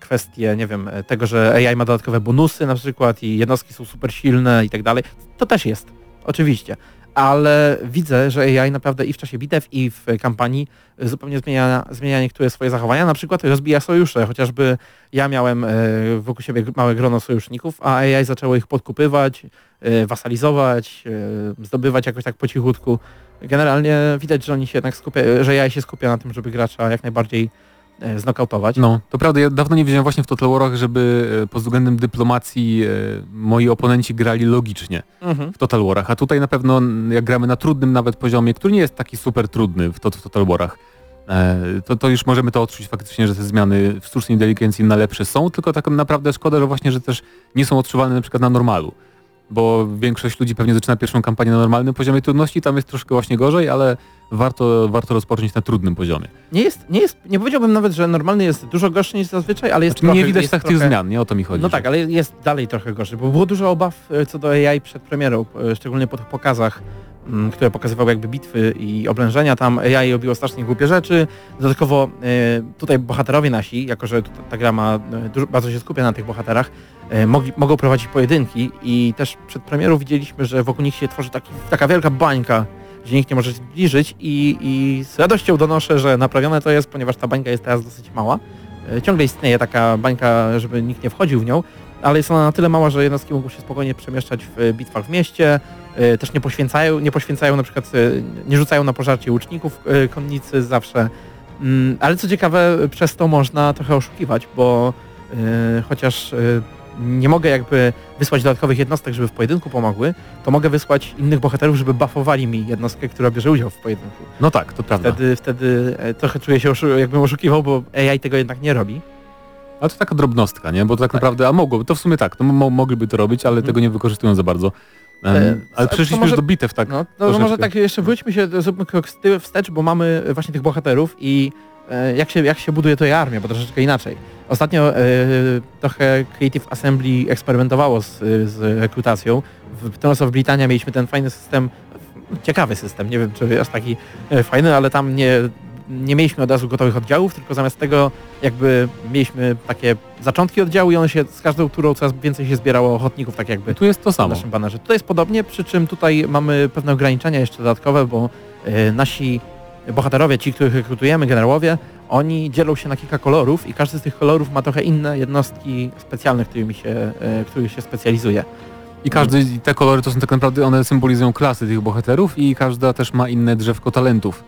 kwestie, nie wiem, tego, że AI ma dodatkowe bonusy na przykład i jednostki są super silne i tak dalej. To też jest, oczywiście. Ale widzę, że AI naprawdę i w czasie bitew, i w kampanii zupełnie zmienia, zmienia niektóre swoje zachowania. Na przykład rozbija sojusze. Chociażby ja miałem e, wokół siebie małe grono sojuszników, a AI zaczęło ich podkupywać, e, wasalizować, e, zdobywać jakoś tak po cichutku. Generalnie widać, że oni się jednak skupia, że AI się skupia na tym, żeby gracza jak najbardziej e, znokautować. No, to prawda, ja dawno nie wiedziałem właśnie w Total Warach, żeby e, pod względem dyplomacji e, moi oponenci grali logicznie Mhm. w Total Warach, a tutaj na pewno jak gramy na trudnym nawet poziomie, który nie jest taki super trudny w, to, w Total Warach, e, to, to już możemy to odczuć faktycznie, że te zmiany w sztucznej inteligencji na lepsze są, tylko tak naprawdę szkoda, że właśnie, że też nie są odczuwalne na przykład na normalu. Bo większość ludzi pewnie zaczyna pierwszą kampanię na normalnym poziomie trudności, tam jest troszkę właśnie gorzej, ale warto, warto rozpocząć na trudnym poziomie. Nie jest, nie jest, nie powiedziałbym nawet, że normalny jest dużo gorszy niż zazwyczaj, ale jest Znaczy, trochę, nie widać tak tych trochę, zmian, nie o to mi chodzi. No że- tak, ale jest dalej trochę gorzej, bo było dużo obaw e, co do AI przed premierą, e, szczególnie po tych pokazach, które pokazywały jakby bitwy i oblężenia. Tam AI robiło strasznie głupie rzeczy. Dodatkowo e, tutaj bohaterowie nasi, jako że ta gra ma e, bardzo się skupia na tych bohaterach, e, mogli, mogą prowadzić pojedynki i też przed premierą widzieliśmy, że wokół nich się tworzy taki, taka wielka bańka, gdzie nikt nie może się zbliżyć i, i z radością donoszę, że naprawione to jest, ponieważ ta bańka jest teraz dosyć mała. Ciągle istnieje taka bańka, żeby nikt nie wchodził w nią, ale jest ona na tyle mała, że jednostki mogą się spokojnie przemieszczać w bitwach w mieście, też nie poświęcają, nie poświęcają na przykład, e, nie rzucają na pożarcie łuczników e, konnicy zawsze. Mm, Ale co ciekawe, przez to można trochę oszukiwać, bo e, chociaż e, nie mogę jakby wysłać dodatkowych jednostek, żeby w pojedynku pomogły, to mogę wysłać innych bohaterów, żeby buffowali mi jednostkę, która bierze udział w pojedynku. No tak, to prawda. Wtedy, wtedy e, trochę czuję się, jakbym oszukiwał, bo AI tego jednak nie robi. Ale to taka drobnostka, nie? Bo to tak, naprawdę, a mogłoby, to w sumie tak, to mo mogliby to robić, ale Mhm. tego nie wykorzystują za bardzo. Um, E, ale przeszliśmy może- już do bitew, tak? No, może tak jeszcze wróćmy się, zróbmy krok z tyłu wstecz, bo mamy właśnie tych bohaterów i e, jak się, jak się buduje to armię, bo troszeczkę inaczej. Ostatnio e, trochę Creative Assembly eksperymentowało z, z rekrutacją. W Throne of Britannia mieliśmy ten fajny system, ciekawy system, nie wiem czy aż taki e, fajny, ale tam nie, nie mieliśmy od razu gotowych oddziałów, tylko zamiast tego jakby mieliśmy takie zaczątki oddziału i one się z każdą turą coraz więcej się zbierało ochotników, tak jakby Tu jest to w samo. naszym banerze. Tutaj jest podobnie, przy czym tutaj mamy pewne ograniczenia jeszcze dodatkowe, bo e, nasi bohaterowie, ci, których rekrutujemy, generałowie, oni dzielą się na kilka kolorów i każdy z tych kolorów ma trochę inne jednostki specjalne, którymi się, e, których się specjalizuje. I każdy, i te kolory to są tak naprawdę, one symbolizują klasy tych bohaterów i każda też ma inne drzewko talentów.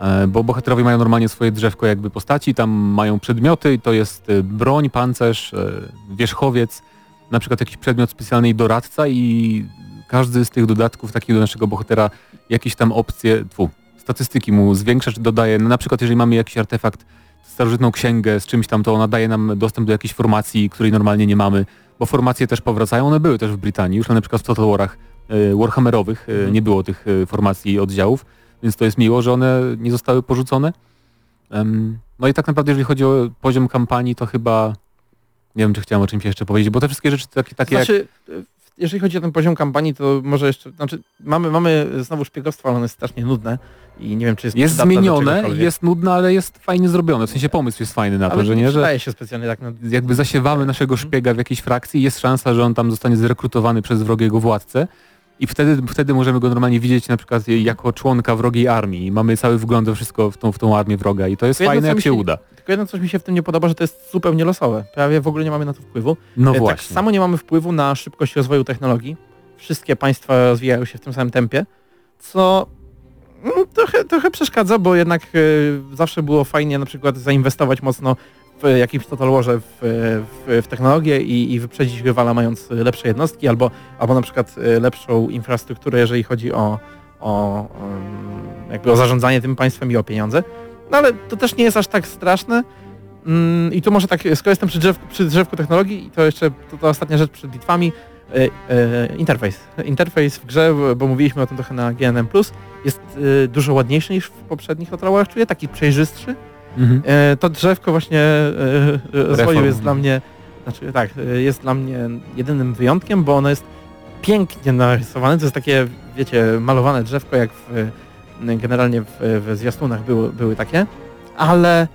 E, Bo bohaterowie mają normalnie swoje drzewko jakby postaci, tam mają przedmioty i to jest e, broń, pancerz, e, wierzchowiec, na przykład jakiś przedmiot specjalny i doradca i każdy z tych dodatków takich do naszego bohatera jakieś tam opcje, tfu, statystyki mu zwiększa czy dodaje. No, na przykład jeżeli mamy jakiś artefakt, starożytną księgę z czymś tam, to ona daje nam dostęp do jakiejś formacji, której normalnie nie mamy bo formacje też powracają, one były też w Brytanii, już na przykład w Total Warach Warhammerowych nie było tych formacji i oddziałów, więc to jest miło, że one nie zostały porzucone. No i tak naprawdę jeżeli chodzi o poziom kampanii, to chyba nie wiem, czy chciałem o czymś jeszcze powiedzieć, bo te wszystkie rzeczy takie, takie jak... Znaczy, e, jeżeli chodzi o ten poziom kampanii, to może jeszcze, znaczy mamy, mamy znowu szpiegostwo, ale ono jest strasznie nudne i nie wiem, czy jest Jest zmienione, jest nudne, ale jest fajnie zrobione. W sensie pomysł jest fajny na to, ale że nie, że się specjalnie tak na jakby zasiewamy naszego szpiega w jakiejś frakcji, jest szansa, że on tam zostanie zrekrutowany przez wrogiego władcę i wtedy, wtedy możemy go normalnie widzieć na przykład jako członka wrogiej armii i mamy cały wgląd we wszystko w tą, w tą armię wroga i to jest Tylko fajne jak się się- uda. Tylko jedno coś mi się w tym nie podoba, że to jest zupełnie losowe. Prawie w ogóle nie mamy na to wpływu. No E, Tak właśnie. samo nie mamy wpływu na szybkość rozwoju technologii. Wszystkie państwa rozwijają się w tym samym tempie, co mm, trochę, trochę przeszkadza, bo jednak e, zawsze było fajnie na przykład zainwestować mocno w jakimś Total Warze w, w, w technologię i, i wyprzedzić rywala mając lepsze jednostki albo, albo na przykład e, lepszą infrastrukturę, jeżeli chodzi o, o, jakby o zarządzanie tym państwem i o pieniądze. No ale to też nie jest aż tak straszne. Mm, I tu może tak, skoro jestem przy drzewku, przy drzewku technologii, to jeszcze to, to ostatnia rzecz przed bitwami, e, e, interfejs. Interfejs w grze, bo mówiliśmy o tym trochę na GNM+, jest e, dużo ładniejszy niż w poprzednich Total czuję, taki przejrzystszy. Mhm. E, to drzewko właśnie e, e, rozwoju jest dla mnie, znaczy tak, jest dla mnie jedynym wyjątkiem, bo ono jest pięknie narysowane, to jest takie, wiecie, malowane drzewko, jak w, generalnie w, w zwiastunach były, były takie, ale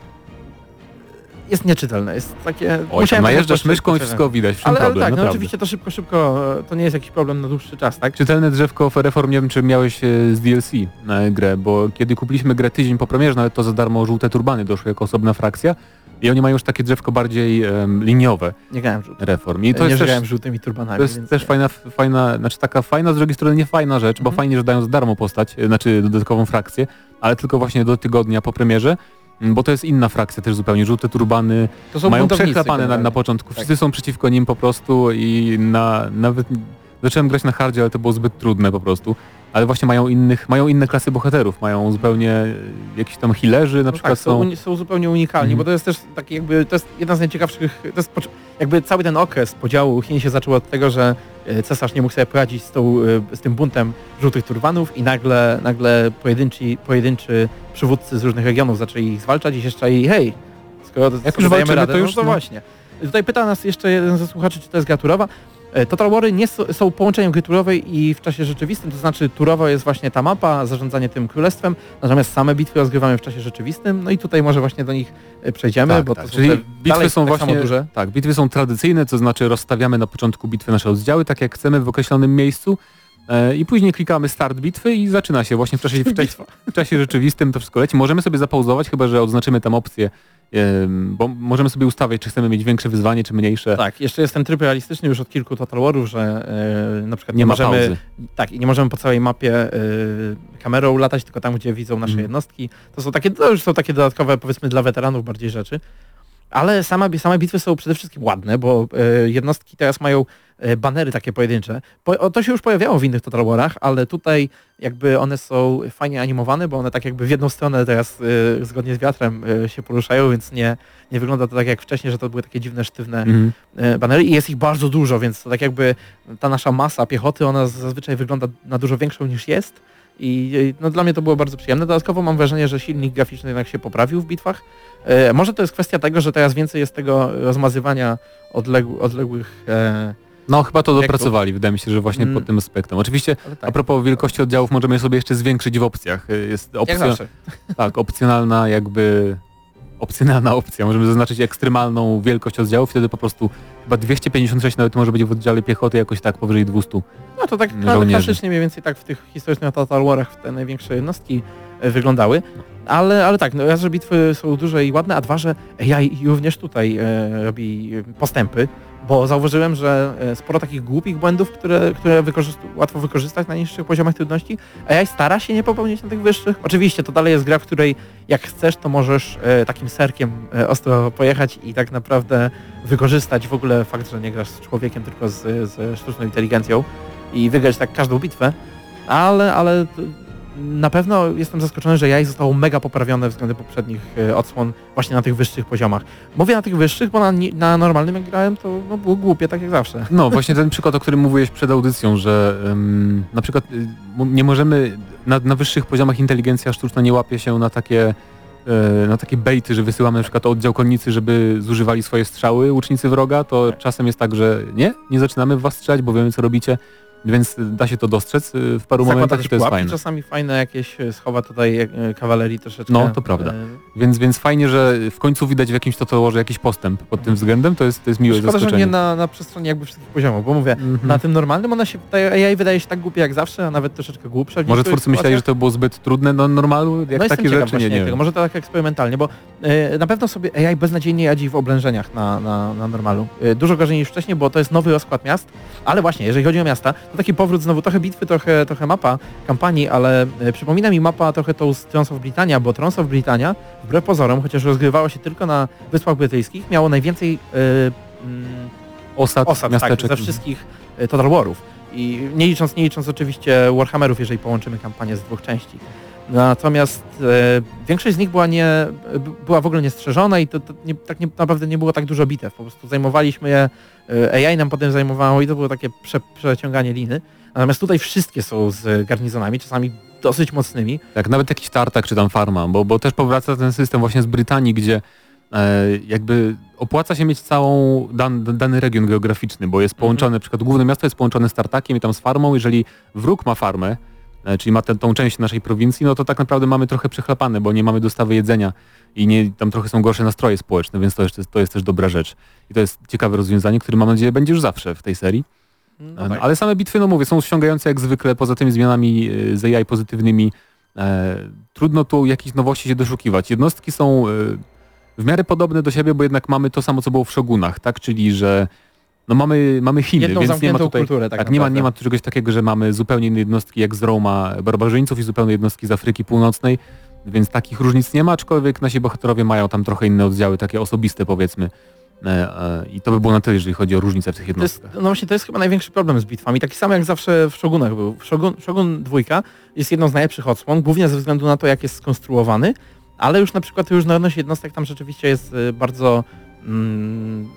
jest nieczytelne, jest takie... Oj, musiałem najeżdżasz myszką i wszystko widać, w czym Ale, ale problem, tak, no naprawdę. oczywiście to szybko, szybko, to nie jest jakiś problem na dłuższy czas, tak? Czytelne drzewko w Reform, nie wiem czy miałeś e, z DLC na grę, bo kiedy kupiliśmy grę tydzień po premierze, nawet to za darmo żółte turbany doszły jako osobna frakcja i oni mają już takie drzewko bardziej em, liniowe Nie grałem żółtym. Reform. I to nie jest też, grałem żółtymi turbanami, to jest też nie. fajna, fajna, znaczy taka fajna, z drugiej strony nie fajna rzecz, bo Mhm. fajnie, że dają za darmo postać, e, znaczy dodatkową frakcję, ale tylko właśnie do tygodnia po premierze, bo to jest inna frakcja też zupełnie. Żółte turbany mają przechlapane na, na początku. Tak. Wszyscy są przeciwko nim po prostu i na, nawet zacząłem grać na hardzie, ale to było zbyt trudne po prostu. Ale właśnie mają innych, mają inne klasy bohaterów, mają zupełnie e, jakiś tam healerzy na No przykład tak, są, są. zupełnie unikalni, Mhm. bo to jest też taki jakby, to jest jedna z najciekawszych, to jest jakby cały ten okres podziału Chin się zaczął od tego, że cesarz nie mógł sobie poradzić z, tą, e, z tym buntem żółtych turbanów i nagle, nagle pojedynczy, pojedynczy przywódcy z różnych regionów zaczęli ich zwalczać i się szczali, hej, skoro Jak już walczymy, radę, to no już, to no. właśnie. Tutaj pyta nas jeszcze jeden ze słuchaczy, czy to jest gra turowa. E, Total Wary nie są połączeniem gry turowej i w czasie rzeczywistym, to znaczy turowo jest właśnie ta mapa, zarządzanie tym królestwem, natomiast same bitwy rozgrywamy w czasie rzeczywistym, no i tutaj może właśnie do nich e, przejdziemy, Tak, bo tak. to są Czyli bitwy są tak właśnie duże. tak, bitwy są tradycyjne, to znaczy rozstawiamy na początku bitwy nasze oddziały, tak jak chcemy w określonym miejscu e, i później klikamy start bitwy i zaczyna się właśnie w czasie, w czasie, w czasie rzeczywistym to wszystko leci. Możemy sobie zapauzować, chyba że odznaczymy tam opcję, bo możemy sobie ustawiać, czy chcemy mieć większe wyzwanie, czy mniejsze. Tak, jeszcze jest ten tryb realistyczny już od kilku Total Warów, że e, na przykład Nie nie, możemy, pauzy. tak, i nie możemy po całej mapie e, kamerą latać, tylko tam, gdzie widzą nasze Mhm. jednostki. To są takie, to już są takie dodatkowe, powiedzmy, dla weteranów bardziej rzeczy. Ale sama, same bitwy są przede wszystkim ładne, bo e, jednostki teraz mają e, banery takie pojedyncze. Po, o, to się już pojawiało w innych Total Warach, ale tutaj jakby one są fajnie animowane, bo one tak jakby w jedną stronę teraz e, zgodnie z wiatrem się poruszają, więc nie, nie wygląda to tak jak wcześniej, że to były takie dziwne, sztywne e, banery. I jest ich bardzo dużo, więc to tak jakby ta nasza masa piechoty, ona zazwyczaj wygląda na dużo większą niż jest i e, no, dla mnie to było bardzo przyjemne. Dodatkowo mam wrażenie, że silnik graficzny jednak się poprawił w bitwach. E, może to jest kwestia tego, że teraz więcej jest tego rozmazywania odległ, odległych... E, No chyba to Jak dopracowali, wydaje mi się, że właśnie Mm. pod tym aspektem. Oczywiście ale a tak, propos wielkości oddziałów możemy je sobie jeszcze zwiększyć w opcjach. Y, Jest jak opcja, zawsze. *laughs* tak, opcjonalna jakby opcjonalna opcja. Możemy zaznaczyć ekstremalną wielkość oddziałów, wtedy po prostu chyba 256 nawet może być w oddziale piechoty jakoś tak powyżej 200. No to tak żołnierzy. klasycznie mniej więcej tak w tych historycznych Total Warach te największe jednostki e, wyglądały. Ale, ale tak, no raz, że bitwy są duże i ładne, a dwa, że AI również tutaj e, robi postępy, bo zauważyłem, że e, sporo takich głupich błędów, które, które łatwo wykorzystać na niższych poziomach trudności, AI stara się nie popełnić na tych wyższych. Oczywiście to dalej jest gra, w której jak chcesz, to możesz e, takim serkiem e, ostro pojechać i tak naprawdę wykorzystać w ogóle fakt, że nie grasz z człowiekiem, tylko z, ze sztuczną inteligencją i wygrać tak każdą bitwę, ale, ale na pewno jestem zaskoczony, że jaj zostało mega poprawione względem poprzednich e, odsłon właśnie na tych wyższych poziomach. Mówię na tych wyższych, bo na, na normalnym jak grałem to no, było głupie, tak jak zawsze. No właśnie ten przykład, o którym mówiłeś przed audycją, że na przykład y, nie możemy, na, na wyższych poziomach inteligencja sztuczna nie łapie się na takie y, na takie bejty, że wysyłamy na przykład oddział konnicy, żeby zużywali swoje strzały łucznicy wroga, to czasem jest tak, że nie, nie zaczynamy w was strzelać, bo wiemy co robicie, więc da się to dostrzec y, w paru Zakłada momentach i to jest pułapki fajne. czasami fajne jakieś schowa tutaj e, kawalerii troszeczkę. No, to prawda. E, Więc, więc fajnie, że w końcu widać w jakimś totalorze jakiś postęp pod tym względem, to jest, to jest miłe Szkoda, że zaskoczenie. nie na, na przestrzeni jakby wszystkich poziomów, bo mówię, Mhm. na tym normalnym ona się, ta AI wydaje się tak głupia jak zawsze, a nawet troszeczkę głupsza. Może twórcy myśleli, że to było zbyt trudne do normalu, jak no takie rzeczy, nie, nie. Może to tak eksperymentalnie, bo e, na pewno sobie AI beznadziejnie radzi w oblężeniach na, na, na normalu. E, dużo gorzej niż wcześniej, bo to jest nowy rozkład miast, ale właśnie, jeżeli chodzi o miasta, to taki powrót znowu, trochę bitwy, trochę, trochę mapa kampanii, ale e, przypomina mi mapa trochę tą z Trons of Britannia, bo Trons of Britannia, wbrew pozorom, chociaż rozgrywało się tylko na Wyspach Brytyjskich, miało najwięcej mm, Osad, osad tak, miasteczek. ze wszystkich e, Total Warów. I nie licząc, nie licząc oczywiście Warhammerów, jeżeli połączymy kampanię z dwóch części. Natomiast e, większość z nich była, nie, była w ogóle niestrzeżona i to, to nie, tak nie, naprawdę nie było tak dużo bitew. Po prostu zajmowaliśmy je, e, AI nam potem zajmowało i to było takie prze, przeciąganie liny. Natomiast tutaj wszystkie są z garnizonami, czasami dosyć mocnymi. Tak, nawet jakiś tartak czy tam farma, bo, bo też powraca ten system właśnie z Brytanii, gdzie e, jakby opłaca się mieć całą dan, dany region geograficzny, bo jest połączone, na przykład główne miasto jest połączone z Tartakiem i tam z farmą, jeżeli wróg ma farmę, czyli ma tę tą część naszej prowincji, no to tak naprawdę mamy trochę przechlapane, bo nie mamy dostawy jedzenia i nie, tam trochę są gorsze nastroje społeczne, więc to jest, to jest też dobra rzecz. I to jest ciekawe rozwiązanie, które mam nadzieję będzie już zawsze w tej serii. No E, tak. Ale same bitwy, no mówię, są ściągające jak zwykle, poza tymi zmianami e, z AI pozytywnymi. E, trudno tu jakichś nowości się doszukiwać. Jednostki są e, w miarę podobne do siebie, bo jednak mamy to samo, co było w Shogunach, tak? Czyli, że no mamy, mamy Chiny, Jedną więc nie ma tutaj... kulturę tak, Tak, nie ma, nie ma tu czegoś takiego, że mamy zupełnie inne jednostki jak z Roma barbarzyńców i zupełnie jednostki z Afryki Północnej, więc takich różnic nie ma, aczkolwiek nasi bohaterowie mają tam trochę inne oddziały, takie osobiste powiedzmy. E, e, I to by było na tyle, jeżeli chodzi o różnice w tych To jest, jednostkach. no właśnie to jest chyba największy problem z bitwami. Taki sam jak zawsze w Shogunach był. Shogun, Shogun 2 jest jedną z najlepszych odsłon, głównie ze względu na to, jak jest skonstruowany, ale już na przykład różnorodność jednostek tam rzeczywiście jest y, bardzo mm,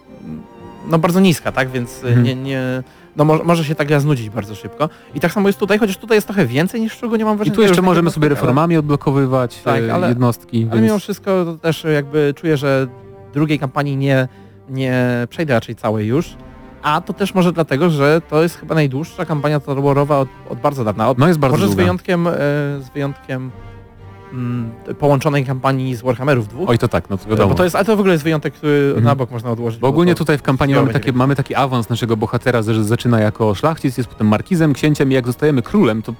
no bardzo niska, tak? Więc y, Mhm. nie, nie no mo może się ta gra znudzić bardzo szybko. I tak samo jest tutaj, chociaż tutaj jest trochę więcej niż w Shogunie mam I wrażenie. tu jeszcze możemy sobie ale- reformami odblokowywać Tak, e, ale- jednostki. Ale mimo więc... wszystko to też jakby czuję, że drugiej kampanii nie, nie przejdę raczej całej już. A to też może dlatego, że to jest chyba najdłuższa kampania Total Warowa od, od bardzo dawna. Od, No jest bardzo może z długa. wyjątkiem, e, z wyjątkiem mm, połączonej kampanii z Warhammerów dwóch. Oj to tak, no to wiadomo. bo to jest, ale to w ogóle jest wyjątek, który Mhm. na bok można odłożyć. Bo ogólnie to- tutaj w kampanii mamy, takie, mamy taki awans naszego bohatera, że zaczyna jako szlachcic, jest potem markizem, księciem i jak zostajemy królem, to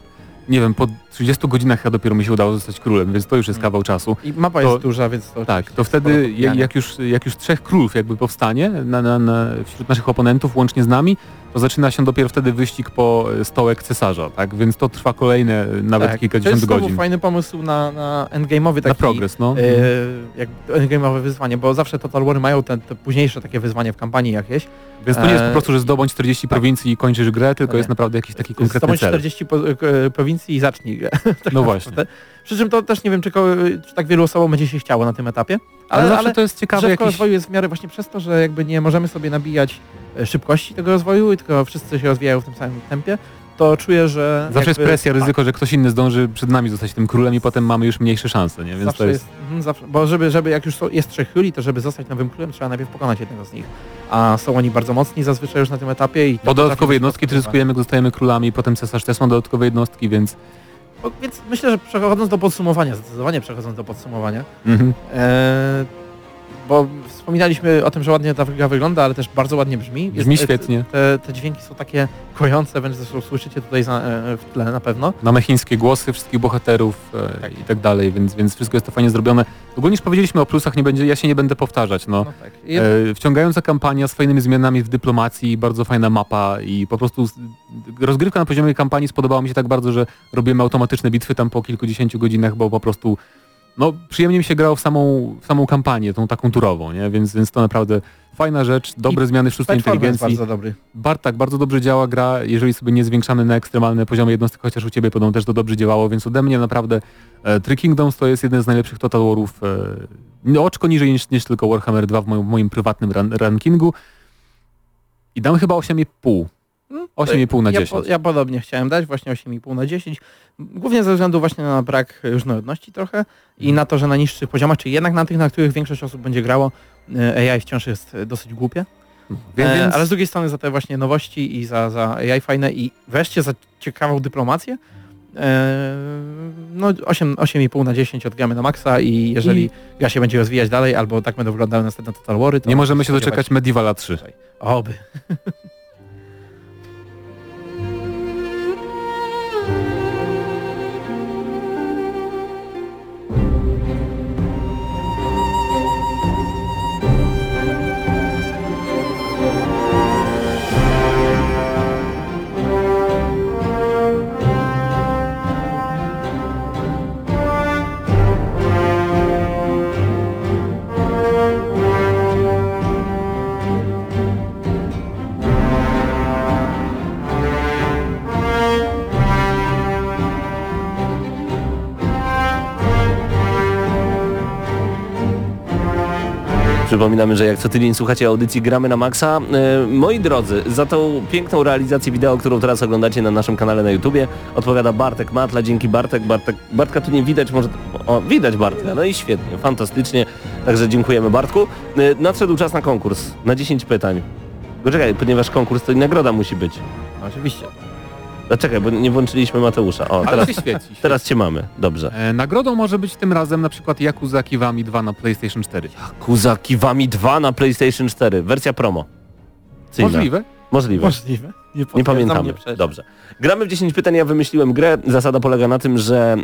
nie wiem, po 30 godzinach ja dopiero mi się udało zostać królem, więc to już jest Mhm. kawał czasu. I mapa to- jest duża, więc to Tak, to wtedy jak, już, jak już trzech królów jakby powstanie na, na, na, wśród naszych oponentów łącznie z nami, to zaczyna się dopiero wtedy wyścig po e, stołek cesarza, tak? Więc to trwa kolejne nawet tak. To kilkadziesiąt jest znowu godzin. fajny pomysł na, na endgame'owy taki Na progres, no. e, jak endgame'owe wyzwanie, bo zawsze Total War mają te, te późniejsze takie wyzwanie w kampanii jakieś. Więc to nie jest po e, prostu, że zdobądź 40 prowincji i kończysz grę, tylko Nie. jest naprawdę jakiś taki konkretny Zdobądź cel. 40 po, prowincji i zacznij *laughs* Tak No właśnie. naprawdę. Przy czym to też nie wiem, czy, czy tak wielu osobom będzie się chciało na tym etapie. Ale, Ale, zawsze ale to jest ciekawe jakiś... rozwoju jest w miarę właśnie przez to, że jakby nie możemy sobie nabijać e, szybkości tego rozwoju, tylko wszyscy się rozwijają w tym samym tempie, to czuję, że... Zawsze jest jakby- presja, ryzyko, że ktoś inny zdąży przed nami zostać tym królem i potem mamy już mniejsze szanse, nie? Więc zawsze to jest... jest, mhm, zawsze, bo żeby, żeby jak już są, jest trzech króli, to żeby zostać nowym królem, trzeba najpierw pokonać jednego z nich. A są oni bardzo mocni zazwyczaj już na tym etapie i... Bo dodatkowe jednostki podstawowe. zyskujemy, zostajemy królami, potem cesarz też ma dodatkowe jednostki, więc... Więc myślę, że przechodząc do podsumowania, zdecydowanie przechodząc do podsumowania, Mhm. e, bo wspominaliśmy o tym, że ładnie ta gra wygląda, ale też bardzo ładnie brzmi. Brzmi e, świetnie. Te, te dźwięki są takie kojące, wręcz zresztą słyszycie tutaj za, e, w tle na pewno. Mamy chińskie głosy wszystkich bohaterów e, i tak dalej, więc, więc wszystko jest to fajnie zrobione. Ogólnie już powiedzieliśmy o plusach, nie będzie, ja się nie będę powtarzać, no. No tak. I, E, wciągająca kampania z fajnymi zmianami w dyplomacji, bardzo fajna mapa i po prostu rozgrywka na poziomie kampanii spodobała mi się tak bardzo, że robimy automatyczne bitwy tam po kilkudziesięciu godzinach, bo po prostu no przyjemnie mi się grało w samą, w samą kampanię, tą taką turową, nie? Więc, więc to naprawdę fajna rzecz, dobre zmiany sztucznej Platformer jest inteligencji. bardzo dobry. Bar, tak, bardzo dobrze działa gra, jeżeli sobie nie zwiększamy na ekstremalne poziomy jednostek, chociaż u Ciebie podobno też to dobrze działało, więc ode mnie naprawdę e, Three Kingdoms to jest jeden z najlepszych Total Warów, e, no, oczko niżej niż, niż tylko Warhammer 2 w moim, w moim prywatnym ran, rankingu i dam chyba 8,5. 8,5 na ja, 10. Po, ja podobnie chciałem dać, właśnie 8,5 na 10. Głównie ze względu właśnie na brak różnorodności trochę i Mhm. na to, że na niższych poziomach, czyli jednak na tych, na których większość osób będzie grało, e, AI wciąż jest e, dosyć głupie. Więc, E, ale z drugiej strony za te właśnie nowości i za, za AI fajne i wreszcie za ciekawą dyplomację. No 8, 8,5 na 10 odgramy na maksa i jeżeli gra się będzie rozwijać dalej albo tak będą wyglądały następne Total Wary, to nie możemy się doczekać Medievala 3. Oby. *laughs* Przypominamy, że jak co tydzień słuchacie audycji Gramy na Maxa. E, moi drodzy, za tą piękną realizację wideo, którą teraz oglądacie na naszym kanale na YouTubie, odpowiada Bartek Matla. Dzięki Bartek. Bartek Bartka tu nie widać, może... O, widać Bartka. No i świetnie, fantastycznie. Także dziękujemy Bartku. E, nadszedł czas na konkurs, na 10 pytań. Poczekaj, ponieważ konkurs to i nagroda musi być. Oczywiście. Dlaczekaj, bo nie włączyliśmy Mateusza. O, Ale teraz, się świeci. teraz cię mamy. Dobrze. E, nagrodą może być tym razem na przykład Yakuza Kiwami 2 na PlayStation 4. Kuza Kiwami 2 na PlayStation 4. Wersja promo. Cyjna. Możliwe. Możliwe. Możliwe. Nie, Nie pamiętamy. Dobrze. Gramy w 10 pytań, ja wymyśliłem grę. Zasada polega na tym, że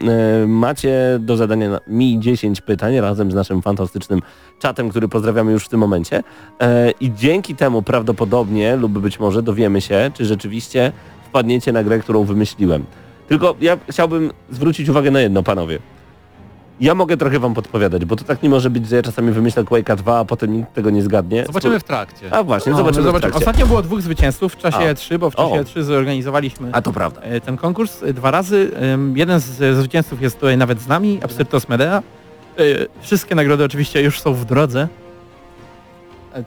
e, macie do zadania na- mi 10 pytań razem z naszym fantastycznym czatem, który pozdrawiamy już w tym momencie. E, I dzięki temu prawdopodobnie lub być może dowiemy się, czy rzeczywiście wpadniecie na grę, którą wymyśliłem. Tylko ja chciałbym zwrócić uwagę na jedno, panowie. Ja mogę trochę wam podpowiadać, bo to tak nie może być, że ja czasami wymyślę Quake'a 2, a potem nikt tego nie zgadnie. Zobaczymy w trakcie. A właśnie, No, zobaczymy, no, w zobaczymy. trakcie. Ostatnio było dwóch zwycięzców w czasie A. E3, bo w czasie O. E3 zorganizowaliśmy A to prawda. e, ten konkurs e, dwa razy. Jeden z zwycięzców jest tutaj nawet z nami, Absyrtos Medea. E, Wszystkie nagrody oczywiście już są w drodze.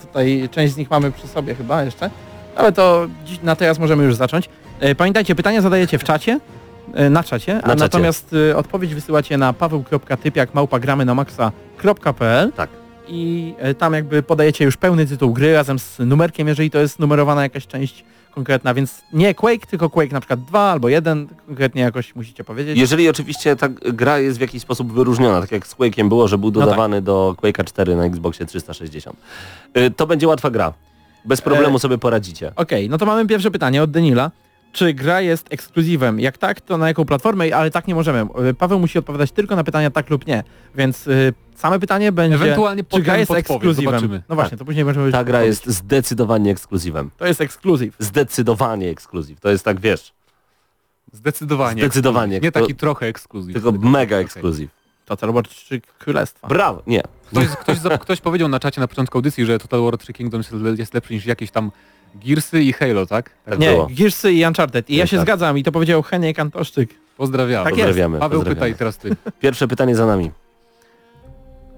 Tutaj część z nich mamy przy sobie chyba jeszcze. Ale to na teraz możemy już zacząć. E, Pamiętajcie, pytania zadajecie w czacie, e, na czacie, a czacie. natomiast e, odpowiedź wysyłacie na paweł.typiak małpagramy na maxa.pl Tak. i tam jakby podajecie już pełny tytuł gry razem z numerkiem, jeżeli to jest numerowana jakaś część konkretna, więc nie Quake, tylko Quake na przykład 2 albo 1, konkretnie jakoś musicie powiedzieć. Jeżeli oczywiście ta gra jest w jakiś sposób wyróżniona, tak jak z Quake'iem było, że był tak. dodawany do Quake'a 4 na Xboxie 360. Y, To będzie łatwa gra. Bez problemu sobie poradzicie. Okej, no to mamy pierwsze pytanie od Denila. Czy gra jest ekskluzywem? Jak tak, to na jaką platformę? Ale tak nie możemy. E, Paweł musi odpowiadać tylko na pytania tak lub nie. Więc y, same pytanie będzie, Ewentualnie czy gra jest ekskluzywem? zobaczymy. No właśnie, to później będziemy... Ta gra jest zdecydowanie ekskluzywem. To jest ekskluzyw. Zdecydowanie ekskluzyw. To jest tak, wiesz, Zdecydowanie. Zdecydowanie. Nie taki trochę ekskluzyw. tylko Tylko- mega ekskluzyw. To Total War 3 Królestwa. Brawo, nie. Ktoś, ktoś, ktoś powiedział na czacie na początku audycji, że Total War 3 Kingdoms jest lepszy niż jakieś tam Gearsy i Halo, tak? Tak nie, było. Gearsy i Uncharted. I ja się Tak. zgadzam i to powiedział Heniek Antoszczyk. Pozdrawiam. Tak jest. Pozdrawiamy. Paweł pozdrawiamy. pytaj teraz ty. Pierwsze pytanie za nami.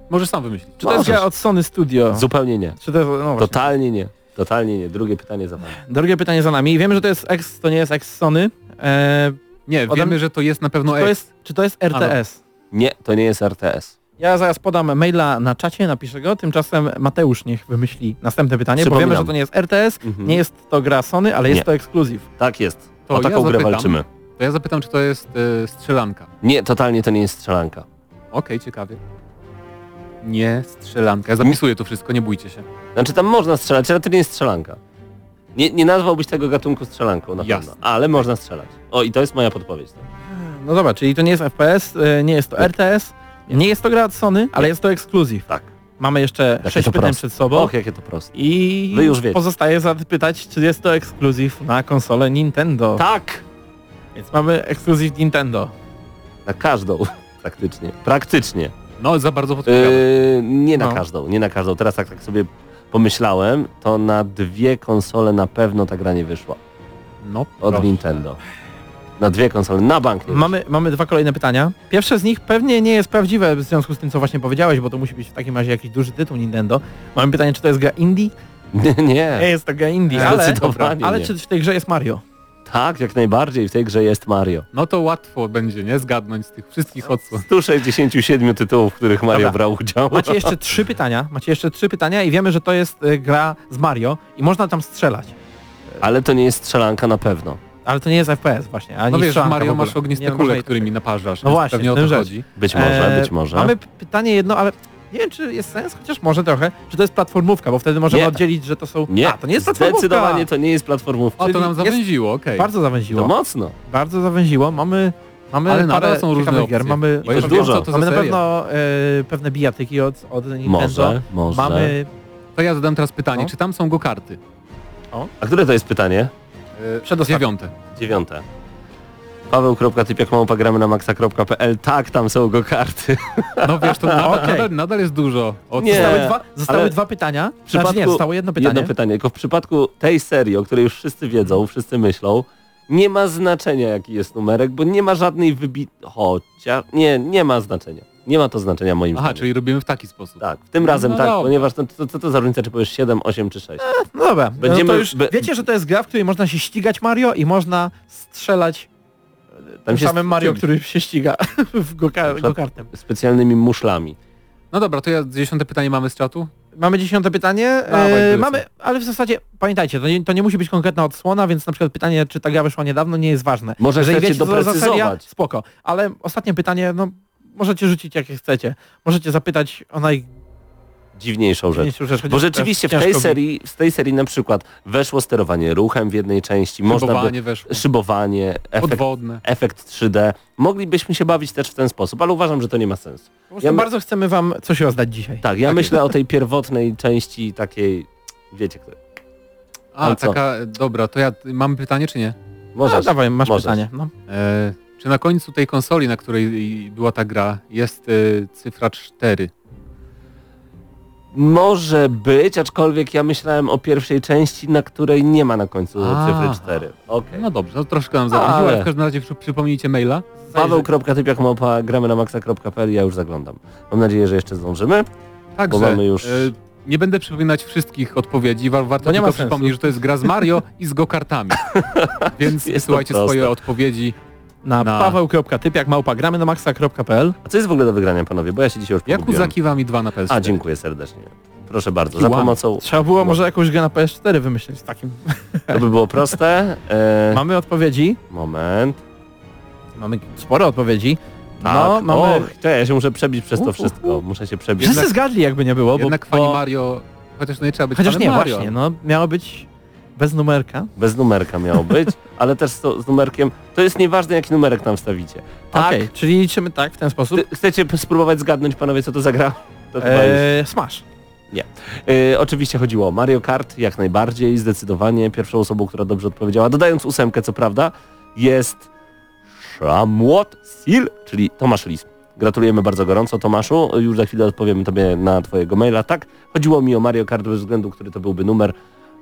Możesz sam wymyślić. Czy to jest Możesz. gra od Sony Studio? Zupełnie nie. Czy to jest, no właśnie. Totalnie nie. Totalnie nie. Drugie pytanie za wami. Drugie pytanie za nami. Wiemy, że to jest ex, to nie jest ex Sony. Eee, Nie, Ode- wiemy, że to jest na pewno czy, to X. jest, czy to jest RTS? Nie, to nie jest RTS. Ja zaraz podam maila na czacie, napiszę go. Tymczasem Mateusz niech wymyśli następne pytanie, bo wiemy, że to nie jest RTS, Mhm. nie jest to gra Sony, ale jest Nie. to ekskluzyw. Tak jest. To o ja taką grę zapytam. walczymy. To ja zapytam, czy to jest e, strzelanka. Nie, totalnie to nie jest strzelanka. Okej, ciekawie. Nie strzelanka. Ja zapisuję to wszystko, nie bójcie się. Znaczy tam można strzelać, ale to nie jest strzelanka. Nie, nie nazwałbyś tego gatunku strzelanką na Jasne. pewno, ale można strzelać. O i to jest moja podpowiedź. No dobra, czyli to nie jest FPS, e, nie jest to RTS, nie jest to gra od Sony, ale jest to ekskluzyw. Tak. Mamy jeszcze Jakie sześć pytań proste. przed sobą. Och, jakie to proste. I Wy już wiecie. pozostaje zapytać, czy jest to ekskluzyw na konsolę Nintendo. Tak! Więc mamy ekskluzyw Nintendo. Na każdą, praktycznie. Praktycznie. No, za bardzo podpowiadam. Yy, nie na No. każdą, nie na każdą. Teraz tak, tak sobie pomyślałem, to na dwie konsole na pewno ta gra nie wyszła. No, Od proszę. Nintendo. Na dwie konsole, na bank nie Mamy, mamy dwa kolejne pytania. Pierwsze z nich pewnie nie jest prawdziwe w związku z tym, co właśnie powiedziałeś, bo to musi być w takim razie jakiś duży tytuł Nintendo. Mamy pytanie, czy to jest gra indie? Nie, nie. *laughs* Nie jest to gra indie, ale, Zdecydowanie ale czy w tej grze jest Mario? Tak, jak najbardziej. W tej grze jest Mario. No to łatwo będzie, nie? Zgadnąć z tych wszystkich odsłon. 167 tytułów, w których Mario Dobra. brał udział. Macie jeszcze trzy *laughs* pytania, macie jeszcze trzy pytania i wiemy, że to jest y, gra z Mario i można tam strzelać. Ale to nie jest strzelanka na pewno. Ale to nie jest FPS właśnie, ani No wiesz, w strzelanka w Mario masz ogniste Nie, no, kule, i- którymi naparzasz. No właśnie, pewnie o to rzecz. chodzi. Być może, E, być może. Mamy pytanie jedno, ale nie wiem, czy jest sens, chociaż może trochę, czy to jest platformówka, bo wtedy możemy Nie. oddzielić, że to są... Nie, A, to nie jest platformówka! zdecydowanie to nie jest platformówka. O, to nam jest- zawęziło, okej. Bardzo zawęziło. To mocno. Bardzo zawęziło. Mamy, mamy Ale parę są różne gier. Mamy, Bo już dużo. co to mamy na pewno e, pewne bijatyki od, od Nintendo. Może, może. Mamy... To ja zadam teraz pytanie, No. czy tam są go karty? A które to jest pytanie? Przedostatnie. Dziewiąte. Dziewiąte. Paweł.typiakmałpa.gramy na maxa.pl Tak, tam są go karty. *laughs* No wiesz, to *laughs* nadal, Okej. nadal, nadal jest dużo. Od... Nie. Zostały, dwa, zostały dwa pytania. W przypadku... Znaczy nie, zostało jedno pytanie. Jedno pytanie. Tylko w przypadku tej serii, o której już wszyscy wiedzą, wszyscy myślą, nie ma znaczenia jaki jest numerek, bo nie ma żadnej wybi... Chociaż... Nie, nie ma znaczenia. Nie ma to znaczenia moim Aha, zdaniem. czyli robimy w taki sposób. Tak, w tym razem No tak, dobra. ponieważ to, to, co to za różnica, czy powiesz 7, 8 czy 6? No dobra, Będziemy- no to już be- wiecie, że to jest gra, w której można się ścigać Mario i można strzelać tym się samym Mario, który się ściga *laughs* w goka- przykład- go-kartem. Specjalnymi muszlami. No dobra, to ja dziesiąte pytanie mamy z czatu. Mamy dziesiąte pytanie. Dawaj, E, mamy, ale w zasadzie pamiętajcie, to nie, to nie musi być konkretna odsłona, więc na przykład pytanie, czy ta gra wyszła niedawno, nie jest ważne. Może Jeżeli chcecie wiecie, co to za doprecyzować. spoko. Ale ostatnie pytanie, no możecie rzucić jakie chcecie. Możecie zapytać o Dziwniejszą rzecz. najdziwniejszą rzecz. Bo rzeczywiście w tej serii, w tej serii na przykład weszło sterowanie ruchem w jednej części, można by, Szybowanie weszło. szybowanie, efekt, Podwodne. efekt 3D. Moglibyśmy się bawić też w ten sposób, ale uważam, że to nie ma sensu. Ja my- bardzo chcemy wam coś rozdać dzisiaj. Tak, ja myślę o tej pierwotnej części takiej, wiecie, kto- A, Ale co? taka, dobra, to ja, mam pytanie czy nie? No, możesz. dawaj, masz możesz. pytanie. No. E, czy na końcu tej konsoli, na której była ta gra, jest e, cyfra 4? Może być, aczkolwiek ja myślałem o pierwszej części, na której nie ma na końcu Aha. cyfry 4. Okej. No dobrze, no troszkę nam zawróciło, ale w każdym razie przy, przypomnijcie maila. Paweł.typiak małpa gramy na maxa.pl ja już zaglądam. Mam nadzieję, że jeszcze zdążymy. Także Bo mamy już- e, nie będę przypominać wszystkich odpowiedzi, wa- warto To nie tylko ma sensu. przypomnieć, że to jest gra z Mario i z go-kartami. *laughs* Więc wysyłajcie swoje odpowiedzi. Na, Na- paweł.typiak małpa gramy na maxa.pl A co jest w ogóle do wygrania, panowie? Bo ja się dzisiaj już pogubiłem. Yakuza Kiwami 2 na PS4. A, dziękuję serdecznie. Proszę bardzo, za pomocą... Trzeba było może jakąś grę na PS4 wymyślić z takim. *laughs* To by było proste. E, Mamy odpowiedzi. moment. Mamy sporo odpowiedzi. Tak. No, mamy... Och, to ja się muszę przebić przez to Uh, wszystko. uh. Muszę się przebić. Wszyscy jednak- zgadli jakby nie było, bo... Jednak bo... Mario, chociaż no nie trzeba być Chociaż nie, Mario. właśnie, no miało być bez numerka. Bez numerka miało być, *laughs* ale też z, z numerkiem. To jest nieważne, jaki numerek tam wstawicie. Tak? Okej, czyli liczymy tak, w ten sposób. Chcecie spróbować zgadnąć, panowie, co to za gra? *laughs* To. Eee, smash. E, oczywiście chodziło o Mario Kart, jak najbardziej, zdecydowanie. Pierwszą osobą, która dobrze odpowiedziała, dodając ósemkę, co prawda, jest Shamwat Sil, czyli Tomasz Lis. Gratulujemy bardzo gorąco Tomaszu. Już za chwilę odpowiemy tobie na twojego maila. Tak, chodziło mi o Mario Kart bez względu, który to byłby numer.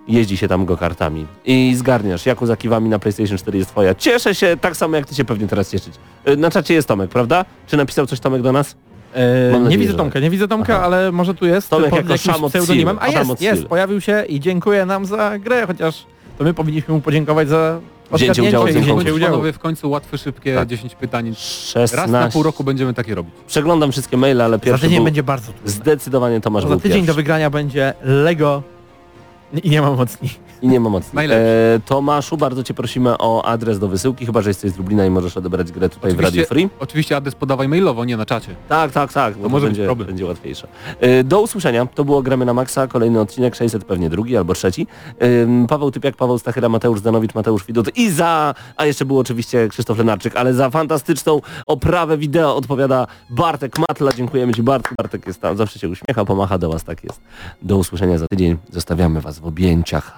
Jeździ się tam go kartami. I zgarniasz. Jaku za kiwami na PlayStation 4 jest twoja. Cieszę się tak samo, jak ty się pewnie teraz cieszyć. E, Na czacie jest Tomek, prawda? Czy napisał coś Tomek do nas? Eee, Mam nie nadzieję, widzę Tomka, tak. nie widzę Tomka, Aha. ale może tu jest Tomek pod jako jakimś pseudonimem. A jest, jest, pojawił się i dziękuję nam za grę, chociaż to my powinniśmy mu podziękować za Wzięcie odgadnięcie udziału wzięcie udziału. Panowie, w końcu łatwe, szybkie Tak. 10 pytań. 16. Raz na pół roku będziemy takie robić. Przeglądam wszystkie maile, ale Za pierwszy tydzień był będzie bardzo trudno. zdecydowanie Tomasz był za tydzień do pierwszy. wygrania będzie Lego i nie ma mocni. I nie ma. Najlepszy. E, Tomaszu, bardzo cię prosimy o adres do wysyłki, chyba że jesteś z Lublina i możesz odebrać grę tutaj w Radio Free. oczywiście adres podawaj mailowo, nie na czacie. Tak, tak, tak, to może będzie, problem. będzie łatwiejsze. E, Do usłyszenia, to było Gramy na Maxa, kolejny odcinek, 600 pewnie drugi albo trzeci. Ym, Paweł Typiak, Paweł Stachyra, Mateusz Zdanowicz, Mateusz Widut i za, a jeszcze był oczywiście Krzysztof Lenarczyk, ale za fantastyczną oprawę wideo odpowiada Bartek Matla. Dziękujemy Ci Bartek. Bartek jest tam, zawsze się uśmiecha, pomacha do Was, tak jest. Do usłyszenia za tydzień. Zostawiamy Was w objęciach